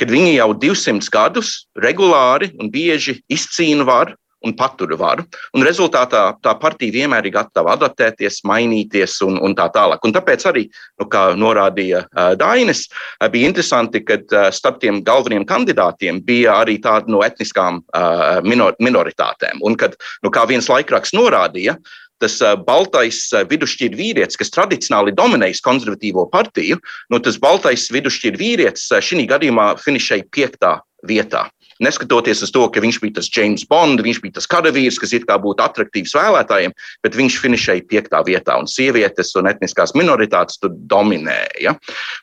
Kad viņi jau 200 gadus regulāri un bieži izcīna varu un patur varu. Un rezultātā tā partija vienmēr ir gatava adaptēties, mainīties un, un tā tālāk. Un tāpēc arī, nu, kā norādīja uh, Dainis, uh, bija interesanti, ka uh, starp tiem galvenajiem kandidātiem bija arī tādi no etniskām uh, minor, minoritātēm. Un kad, nu, kā viens laikraksts norādīja, tas baltais vidusšķirta vīrietis, kas tradicionāli dominējis konservatīvo partiju, nu, tas baltais vidusšķirta vīrietis šī gadījumā finišēja piektā vietā. Neskatoties uz to, ka viņš bija tas James Bond, viņš bija tas karavīrs, kas it kā būtu attraktīvs vēlētājiem, bet viņš finišēja piektā vietā, un sievietes un etniskās minoritātes tur dominēja.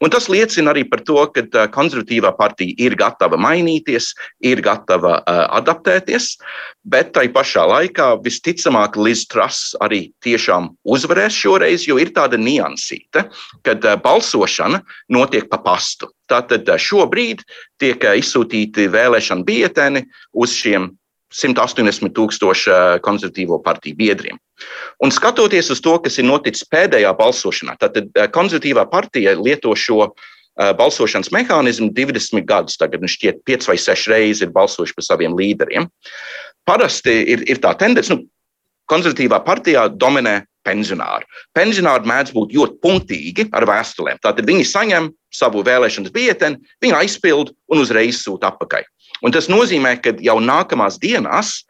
Un tas liecina arī par to, ka konservatīvā partija ir gatava mainīties, ir gatava uh, adaptēties, bet tai pašā laikā visticamāk Liz Truss arī tiešām uzvarēs šoreiz, jo ir tāda niansīte, kad uh, balsošana notiek pa pastu. Tātad šobrīd tiek izsūtīti vēlēšana bieteni uz šiem 180 tūkstošu konservatīvo partiju biedriem. Un skatoties uz to, kas ir noticis pēdējā balsošanā, tad konservatīvā partija lieto šo balsošanas mehānismu 20 gadus. Tagad nu, šķiet, 5 vai 6 reizes ir balsojuši par saviem līderiem. Parasti ir, ir tā tendence, nu, konservatīvā partijā dominē pensionāri. Pensionāri mēdz būt ļoti punktīgi ar vēstulēm. Tātad viņi saņem savu vēlēšanas bieteni, viņi aizpild un uzreiz sūta atpakaļ. Un tas nozīmē, ka jau nākamās dienās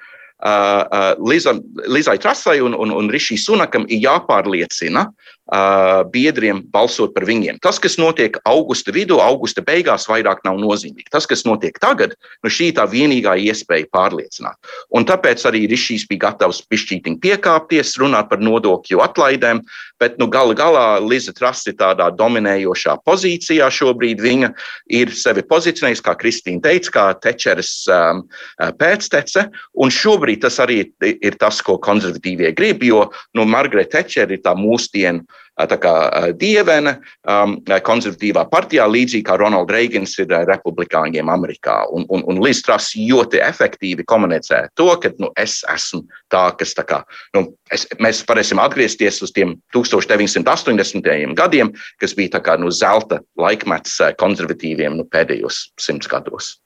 uh, uh, Lizai Trasai un, un, un Rišī Sunakam ir jāpārliecina uh, biedriem balsot par viņiem. Tas, kas notiek augusta vidū, augusta beigās, vairāk nav nozīmīgi. Tas, kas notiek tagad, nu šī ir tā vienīgā iespēja pārliecināt. Un tāpēc arī Rišīs bija gatavs pišķītiņi piekāpties, runāt par nodokļu atlaidēm, bet nu, gala galā Liza Truss ir tādā dominējošā pozīcijā šobrīd. Viņa ir sevi pozicionējusi, kā Kristīna teica, kā Tečeres um, pēctece, un šobrīd tas arī ir tas, ko konservatīvie grib, jo nu, Margarita Tečera ir tā mūsdienu kā, dievene um, konservatīvā partijā, līdzīgi kā Ronalds Reigans ir republikāņiem Amerikā. Un, un, un Līdz Truss ļoti efektīvi komunicē to, ka nu, es esmu tā, kas tā kā, nu, es, mēs varēsim atgriezties uz tiem 1980. gadiem, kas bija kā, nu, zelta laikmets konservatīviem nu, pēdējos simts gados.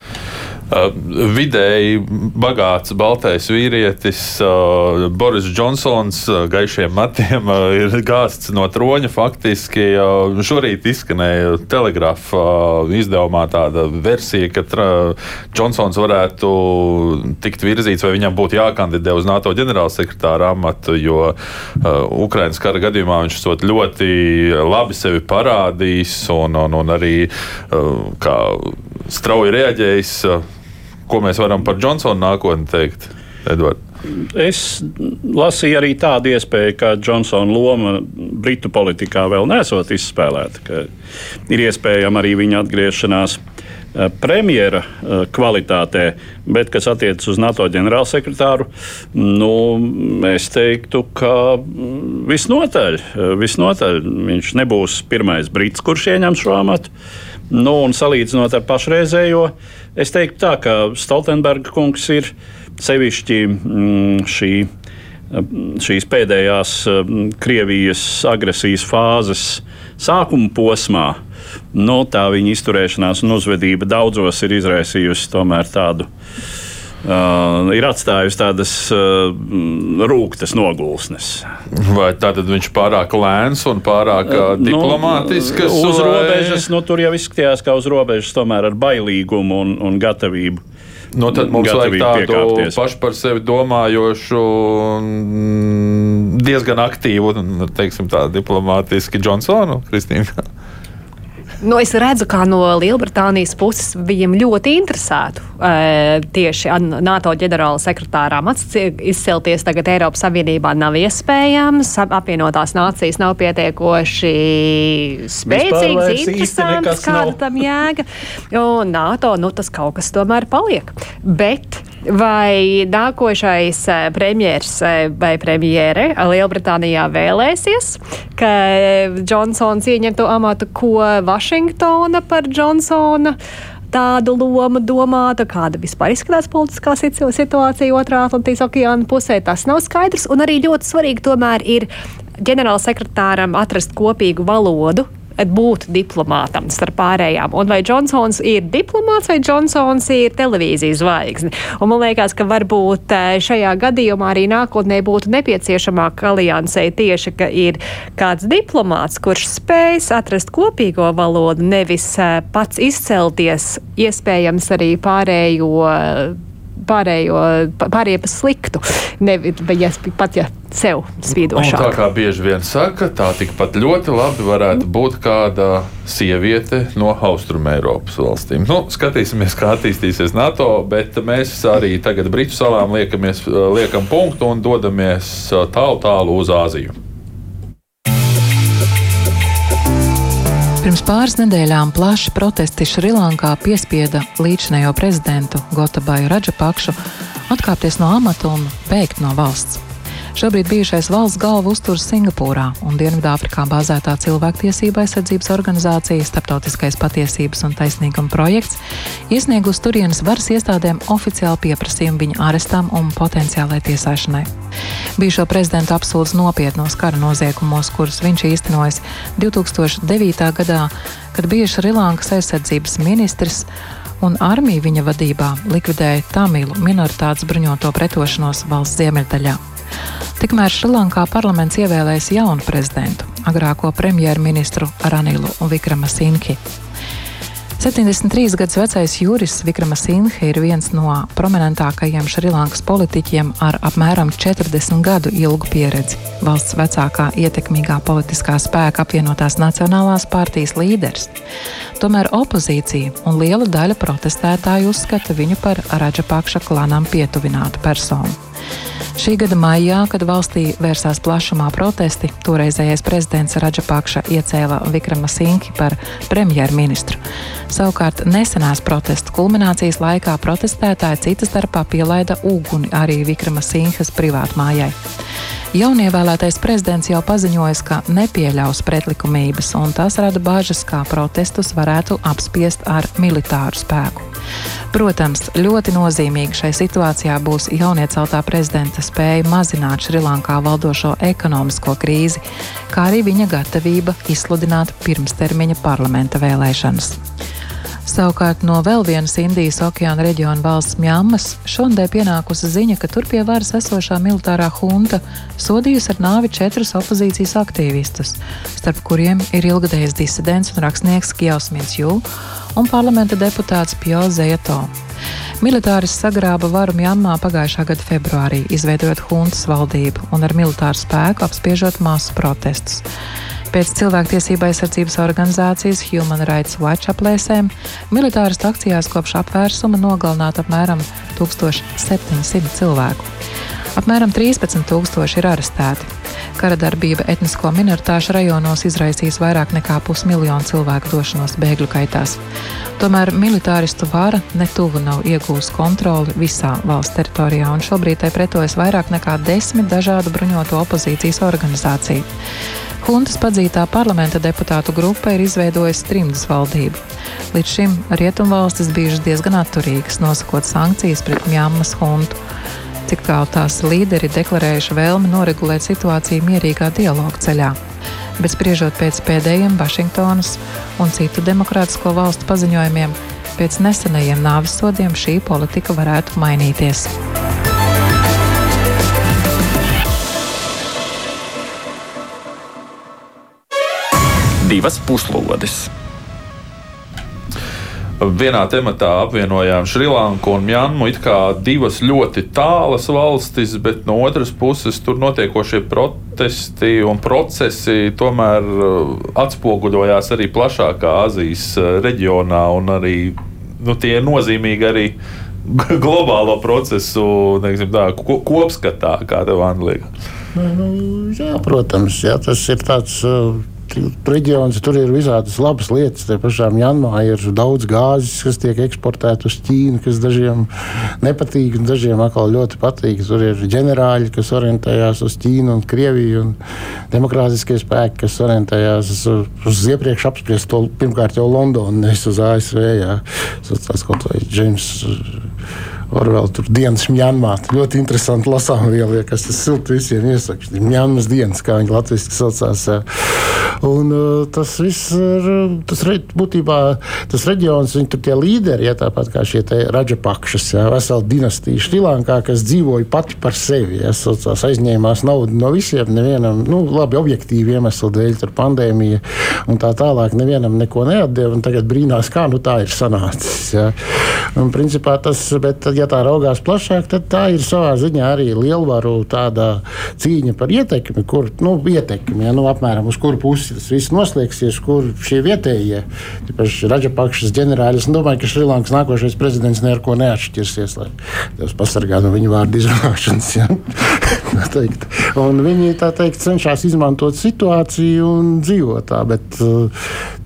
Uh, vidēji bagāts baltais vīrietis uh, Boris Džonsons uh, gaišiem matiem ir gāsts no troņa. Faktiski šorīt izskanēja telegrāfa izdevumā tāda versija, ka Džonsons varētu tikt virzīts vai viņam būtu jākandidē uz NATO ģenerālsekretāra amatu, jo Ukraiņas kara gadījumā viņš ļoti labi sevi parādījis un, un, un arī kā strauji reaģējis Ko mēs varam par Džonsonu nākotni teikt, Edvards? Es lasīju arī tādu iespēju, ka Džonsona loma Britu politikā vēl nesot izspēlēta. Ir iespējama arī viņa atgriešanās eh, premjera eh, kvalitātē, bet kas attiecas uz NATO ģenerālsekretāru, nu, es teiktu, ka mm, visnotaļ, eh, visnotaļ viņš nebūs pirmais brits, kurš ieņem šo amatu. Nu, un salīdzinot ar pašreizējo, es teiktu, tā, ka Stoltenberga kungs ir sevišķi mm, šī, šīs pēdējās mm, Krievijas agresijas fāzes sākuma posmā. Nu, tā viņa izturēšanās un uzvedība daudzos ir izraisījusi tomēr tādu uh, uh, ir atstājusi tādas uh, rūktas nogulsnes. Vai tātad viņš ir pārāk lēns un pārāk uh, diplomātisks? Nu, uz vai... robežas, nu, tur jau izskatījās, ka uz robežas tomēr ar bailīgumu un, un gatavību. Nu, tad mums vajag tādu pašu par sevi domājošu, diezgan aktīvu, teiksim, tā diplomātisku Džonsonu, Kristīnu. Nu, es redzu, kā no Lielbritānijas puses viņiem ļoti interesētu e, tieši NATO ģenerāla sekretārām izcelties tagad Eiropas Savienībā nav iespējams. Apvienotās nācijas nav pietiekoši spēcīgas, interesantas, kāda tam jēga. Un NATO, nu, tas kaut kas tomēr paliek. Bet Vai nākošais eh, premjerministrs eh, vai premjere Lielbritānijā vēlēsies, ka Džonsons ieņemtu amatu, ko Vašingtona par Džonsona? tādu lomu domāta, kāda vispār izskatās politiskā situācija otrā Atlantijas okeāna pusē. Tas nav skaidrs. Un arī ļoti svarīgi tomēr ir ģenerālsekretāram atrast kopīgu valodu būt diplomātam starp pārējām. Un vai Džonsons ir diplomāts vai Džonsons ir televīzijas zvaigzne? Un man liekas, ka varbūt eh, šajā gadījumā arī nākotnē būtu nepieciešamāka aliansē tieši, ka ir kāds diplomāts, kurš spējas atrast kopīgo valodu, nevis eh, pats izcelties, iespējams arī pārējo pārējo, pārējie pa sliktu, nevis ja, pat ja sev spīdošāk. Un tā kā bieži vien saka, tā tikpat ļoti labi varētu būt kāda sieviete no Austrumēropas valstīm. Nu, skatīsimies, kā attīstīsies NATO, bet mēs arī tagad Britu salām liekamies, liekam punktu un dodamies tālu, tālu uz Āziju. Pirms pāris nedēļām plaši protesti Šrilankā piespieda līdzinējo prezidentu Gotabaju Radžapakšu atkāpties no amata un bēgt no valsts. Šobrīd bijušais valsts galva uzturas Singapūrā un Dienvidāfrikā bāzētā cilvēktiesība aizsardzības organizācija Startautiskais patiesības un taisnīguma projekts iesniegus turienes varas iestādēm oficiālu pieprasījumu viņa arestam un potenciālai tiesāšanai. Bijušo prezidentu apsūdz nopietnos kara noziegumos, kurus viņš īstenojis 2009. gadā, kad bija Šrilankas aizsardzības ministrs un armija viņa vadībā likvidēja Tamilu minoritātes bruņoto pretošanos valsts ziemeļdaļā. Tikmēr Šrilankā parlaments ievēlējis jaunu prezidentu, agrāko premjerministru Ranilu Vikramasinki. 73 gadus vecais jurists Vikramas Inhe ir viens no prominentākajiem Šrilankas politiķiem ar apmēram 40 gadu ilgu pieredzi. Valsts vecākā ietekmīgā politiskā spēka apvienotās Nacionālās partijas līderis. Tomēr opozīcija un liela daļa protestētāju uzskata viņu par Raģapakša klanam pietuvinātu personu. Šī gada maijā, kad valstī vērsās plašumā protesti, toreizējais prezidents Raģapakša iecēla Vikrama Sinki par premjerministru. Savukārt nesenās protestu kulminācijas laikā protestētāji citas starpā pielaida uguni arī Vikrama Sinhas privātmājai. Jaunievēlētais prezidents jau paziņoja, ka nepieļaus pretlikumības, un tas rada bažas, kā protestus varētu apspiest ar militāru spēku. Protams, ļoti nozīmīgi šai situācijā būs jaunieceltā prezidenta spēja mazināt Šrilankā valdošo ekonomisko krīzi, kā arī viņa gatavība izsludināt pirmstermiņa parlamenta vēlēšanas. Savukārt no vēl vienas Indijas okeāna reģiona valsts Mjāmas šodien pienākusi ziņa, ka tur pie varas esošā militārā hunta sodījusi ar nāvi četrus opozīcijas aktīvistus, starp kuriem ir ilgadējis disidents un rakstnieks Kjausmins Jū un parlamenta deputāts Pjo Zeto. Militāris sagrāba varu Mjanmā pagājušā gada februārī, izveidojot huntas valdību un ar militāru spēku apspiežot masu protestus. Pēc cilvēktiesība aizsardzības organizācijas Human Rights Watch aplēsēm militāristu akcijās kopš apvērsuma nogalināta apmēram 1700 cilvēku. Apmēram 13,000 ir arestēti. Kara darbība etnisko minoritāšu rajonos izraisīs vairāk nekā pusmiljonu cilvēku došanos bēgļu kaitās. Tomēr militāristu vara netuvu nav iegūst kontroli visā valsts teritorijā, un šobrīd tai pretojas vairāk nekā desmit dažādu bruņoto opozīcijas organizāciju. Huntas padzītā parlamenta deputātu grupa ir izveidojusi trimdas valdību. Līdz šim rietumvalstis bijušas diezgan atturīgas, nosakot sankcijas pret Mjāmas huntu. Cik tālu tās līderi deklarējuši vēlmi noregulēt situāciju mierīgā dialoga ceļā. Bet spriežot pēc pēdējiem Vašingtonas un citu demokrātisko valstu paziņojumiem, pēc nesenajiem nāves sodiem šī politika varētu mainīties. divas puslodes. Vienā tematā apvienojām Šrilanku un Mjanmu. It kā divas ļoti tālas valstis, bet no otras puses tur notiekošie protesti un procesi tomēr uh, atspoguļojās arī plašākā Azijas uh, reģionā un arī nu, tie ir nozīmīgi arī globālo procesu neksim, tā, kopskatā, kā tev liekas. Nu, jā, protams, jā, tas ir tāds. Reģions, tur ir visādas labas lietas. Te pašām Janmā ir daudz gāzes, kas tiek eksportēta uz Ķīnu, kas dažiem nepatīk, un dažiem atkal ļoti patīk. Tur ir ģenerāļi, kas orientējās uz Ķīnu un Krieviju, un demokrātiskie spēki, kas orientējās uz, uz iepriekš apspriesto, pirmkārt jau Londonu, nevis uz ASV. Jā. Tas kaut vai Džeims. Orvēl tur dienas Mjanmā. Ļoti interesanti lasām vielu, kas tas silti visiem iesaka. Mjanmas dienas, kā viņi latviski saucās. Un tas viss ir, tas re, būtībā tas reģions, viņi tur tie līderi, ja tāpat kā šie Raģapakšas, ja, vesela dinastija Šrilankā, kas dzīvoja pati par sevi. Ja, saucās, aizņēmās naudu no visiem, nevienam, nu, labi, objektīvi iemeslu dēļ, tur pandēmija un tā tālāk, nevienam neko neatdeva, un tagad brīnās, kā nu tā ir sanācis. Ja. Un, principā tas, bet, ja tā raugās plašāk, tad tā ir savā ziņā arī lielvaru cīņa par ietekmi, kur nu, ietekmi, ja, nu, apmēram uz kuru pusi tas viss noslēgsies, kur šie vietējie, īpaši Raģapakšas ģenerālis, domāju, ka Šrilankas nākošais prezidents neko neatšķirsies, lai Dievs pasargā no viņa vārdu izrunāšanas. Ja? viņi tā teikt cenšas izmantot situāciju un dzīvot tā, bet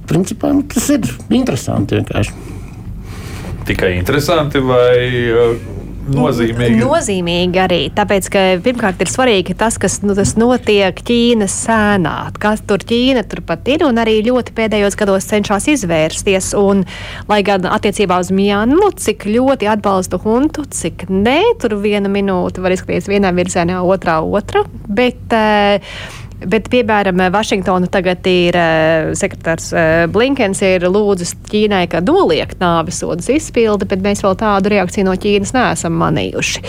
principā nu, tas ir interesanti vienkārši tikai interesanti, vai uh, nozīmīgi. Nozīmīgi arī. Tāpēc, ka pirmkārt ir svarīgi tas, kas nu, tas notiek Ķīnas sēnā. Kas tur Ķīna turpat ir un arī ļoti pēdējos gados cenšas izvērsties. Un, lai gan attiecībā uz Mjanmu, cik ļoti atbalstu huntu, cik nē, tur viena minūte var izskatīties vienā virzienā, otrā otra. Bet, uh, Bet, piemēram, Vašingtona tagad ir uh, sekretārs uh, Blinkens ir lūdzis Ķīnai, ka noliegt nāves sodas izpildi, bet mēs vēl tādu reakciju no Ķīnas neesam manījuši.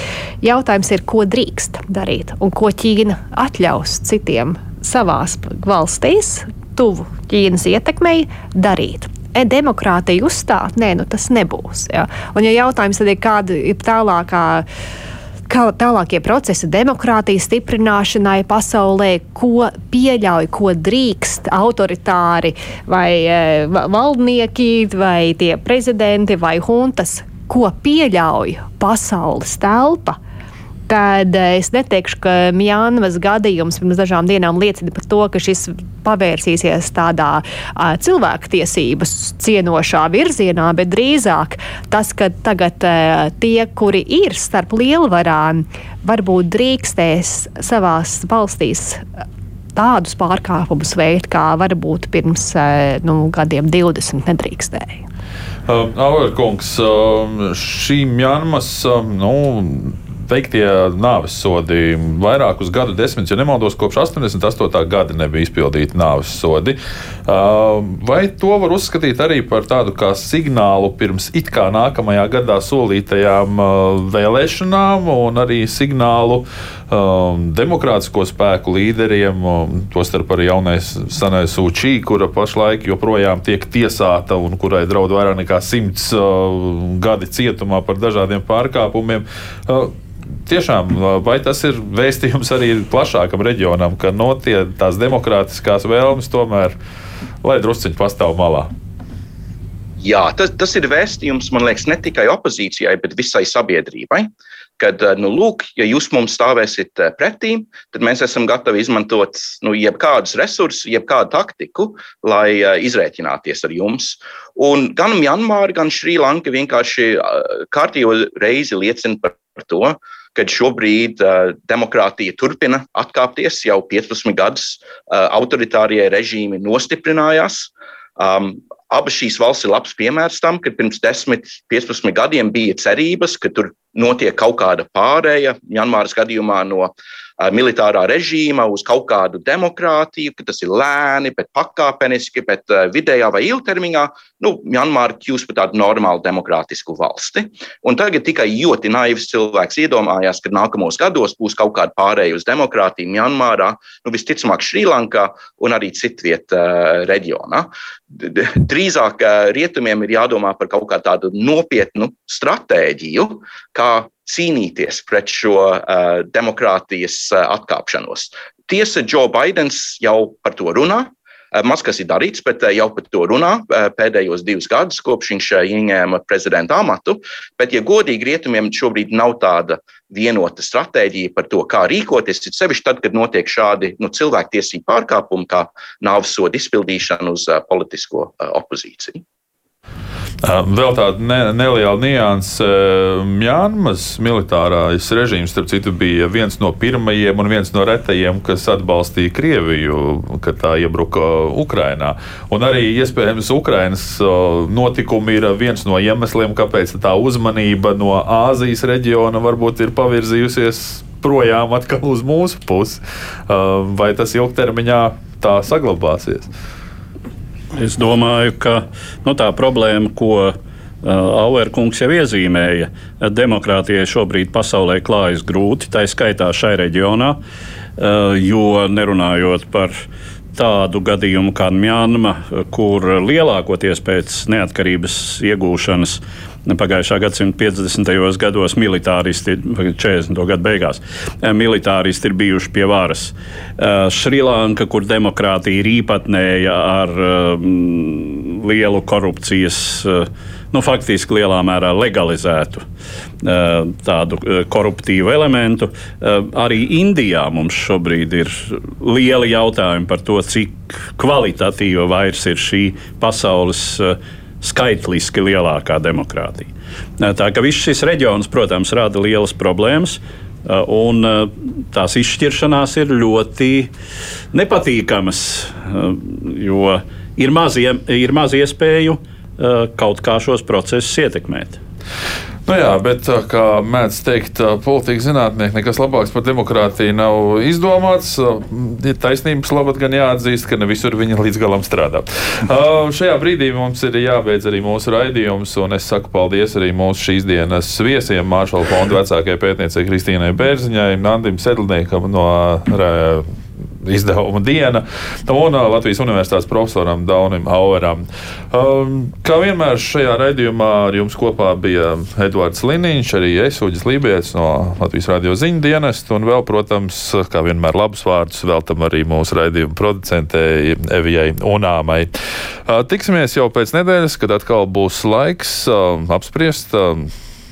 Jautājums ir, ko drīkst darīt un ko Ķīna atļaus citiem savās valstīs, tuvu Ķīnas ietekmei, darīt e, demokrātija uzstāt, nē, nu tas nebūs. Ja? Un, ja jautājums tad ir, kāda ir tālākā kā tālākie procesi demokrātijas stiprināšanai pasaulē, ko pieļauj, ko drīkst autoritāri vai e, valdnieki, vai tie prezidenti vai huntas, ko pieļauj pasaules telpa tad eh, es neteikšu, ka Mjānvas gadījums pirms dažām dienām liecina par to, ka šis pavērsīsies tādā uh, cilvēktiesības cienošā virzienā, bet drīzāk tas, ka tagad uh, tie, kuri ir starp lielvarām, varbūt drīkstēs savās valstīs tādus pārkāpumus veikt, kā varbūt pirms nu, gadiem 20 nedrīkstēja. Uh, Aurkungs, uh, šī Mjanmas uh, nu, veiktie nāves sodi vairākus gadu desmitus, ja nemaldos, kopš 88. gada nebija izpildīti nāves sodi. Uh, vai to var uzskatīt arī par tādu kā signālu pirms it kā nākamajā gadā solītajām uh, vēlēšanām un arī signālu um, demokrātisko spēku līderiem, um, tostarp arī jaunais Sanai Sūčī, kura pašlaik joprojām tiek tiesāta un kurai draud vairāk nekā simts uh, gadi cietumā par dažādiem pārkāpumiem. Tiešām, vai tas ir vēstījums arī plašākam reģionam, ka no tie, tās demokrātiskās vēlmes tomēr, lai drusciņi pastāv malā? Jā, tas, tas ir vēstījums, man liekas, ne tikai opozīcijai, bet visai sabiedrībai. Kad, nu, lūk, ja jūs mums stāvēsiet pretī, tad mēs esam gatavi izmantot nu, jebkādus resursus, jebkādu taktiku, lai uh, izrēķināties ar jums. Un gan Mjanmāra, gan Šrilanka vienkārši kārtīgo reizi liecina par to, kad šobrīd uh, demokrātija turpina atkāpties. Jau 15 gadus uh, autoritārie režīmi nostiprinājās. Um, abas šīs valsts ir labs piemērs tam, ka pirms 10, 15 gadiem bija cerības, ka tur notiek kaut kāda pārēja. Janmāras gadījumā no militārā režīma uz kaut kādu demokrātiju, ka tas ir lēni, bet pakāpeniski, bet vidējā vai ilgtermiņā nu, Janmāra kļūst par tādu normālu demokrātisku valsti. Un tagad tikai ļoti naivs cilvēks iedomājās, ka nākamos gados būs kaut kāda pārēja uz demokrātiju Janmārā, nu, visticamāk Šrilankā un arī citviet uh, reģionā. Drīzāk rietumiem ir jādomā par kaut kādu nopietnu stratēģiju, kā cīnīties pret šo uh, demokrātijas uh, atkāpšanos. Tiesa, Joe Bidenis jau par to runā. Uh, maz kas ir darīts, bet uh, jau par to runā uh, pēdējos divus gadus, kopš viņš ieņēma prezidenta amatu. Bet, ja godīgi, rietumiem šobrīd nav tāda vienota stratēģija par to, kā rīkoties. Ir sevišķi tad, kad notiek šādi nu, cilvēktiesību pārkāpumi, kā nāves soda izpildīšana uz politisko opozīciju. Vēl tāda ne, neliela nianse. Mjānmas militārais režīms, starp citu, bija viens no pirmajiem un viens no retajiem, kas atbalstīja Krieviju, kad tā iebruka Ukrainā. Un arī iespējams Ukrainas notikumi ir viens no iemesliem, kāpēc tā uzmanība no Āzijas reģiona varbūt ir pavirzījusies projām atkal uz mūsu pusi. Vai tas ilgtermiņā tā saglabāsies? Es domāju, ka nu, tā problēma, ko uh, Auerkungs jau iezīmēja, demokrātijai šobrīd pasaulē klājas grūti, tā skaitā šai reģionā, uh, jo nerunājot par tādu gadījumu kā Mjanma, kur lielākoties pēc neatkarības iegūšanas pagājušā gadsimta 50. gados militāristi, 40. gadu beigās, eh, militāristi ir bijuši pie varas. Eh, Šrilanka, kur demokrātija ir īpatnēja ar um, lielu korupcijas, nu, faktiski lielā mērā legalizētu tādu koruptīvu elementu. Arī Indijā mums šobrīd ir lieli jautājumi par to, cik kvalitatīva vairs ir šī pasaules skaitliski lielākā demokrātija. Tā ka viss šis reģions, protams, rada lielas problēmas. Un tās izšķiršanās ir ļoti nepatīkamas, jo ir maz, ir maz iespēju kaut kā šos procesus ietekmēt. Nu jā, bet, kā mēdz teikt, politikas zinātnieki, nekas labāks par demokrātiju nav izdomāts. Ir taisnības labāk gan jāatzīst, ka ne visur viņi līdz galam strādā. Šajā brīdī mums ir jābeidz arī mūsu raidījums, un es saku paldies arī mūsu šīs dienas viesiem, Māršala fonda vecākajai pētniecei Kristīnai Bērziņai, Nandim Sedlniekam no uh, izdevuma diena, un uh, Latvijas Universitātes profesoram Daunim Aueram. Um, kā vienmēr šajā raidījumā ar jums kopā bija Edvards Liniņš, arī es, Uģis Lībijams no Latvijas radio ziņu dienesta, un vēl, protams, kā vienmēr labus vārdus veltam arī mūsu raidījuma producentei Evijai Unāmai. Uh, tiksimies jau pēc nedēļas, kad atkal būs laiks uh, apspriest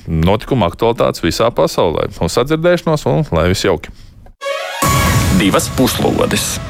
notikuma aktualitātes visā pasaulē. Uz sadzirdēšanos un lai viss jauki! Divas puslodes.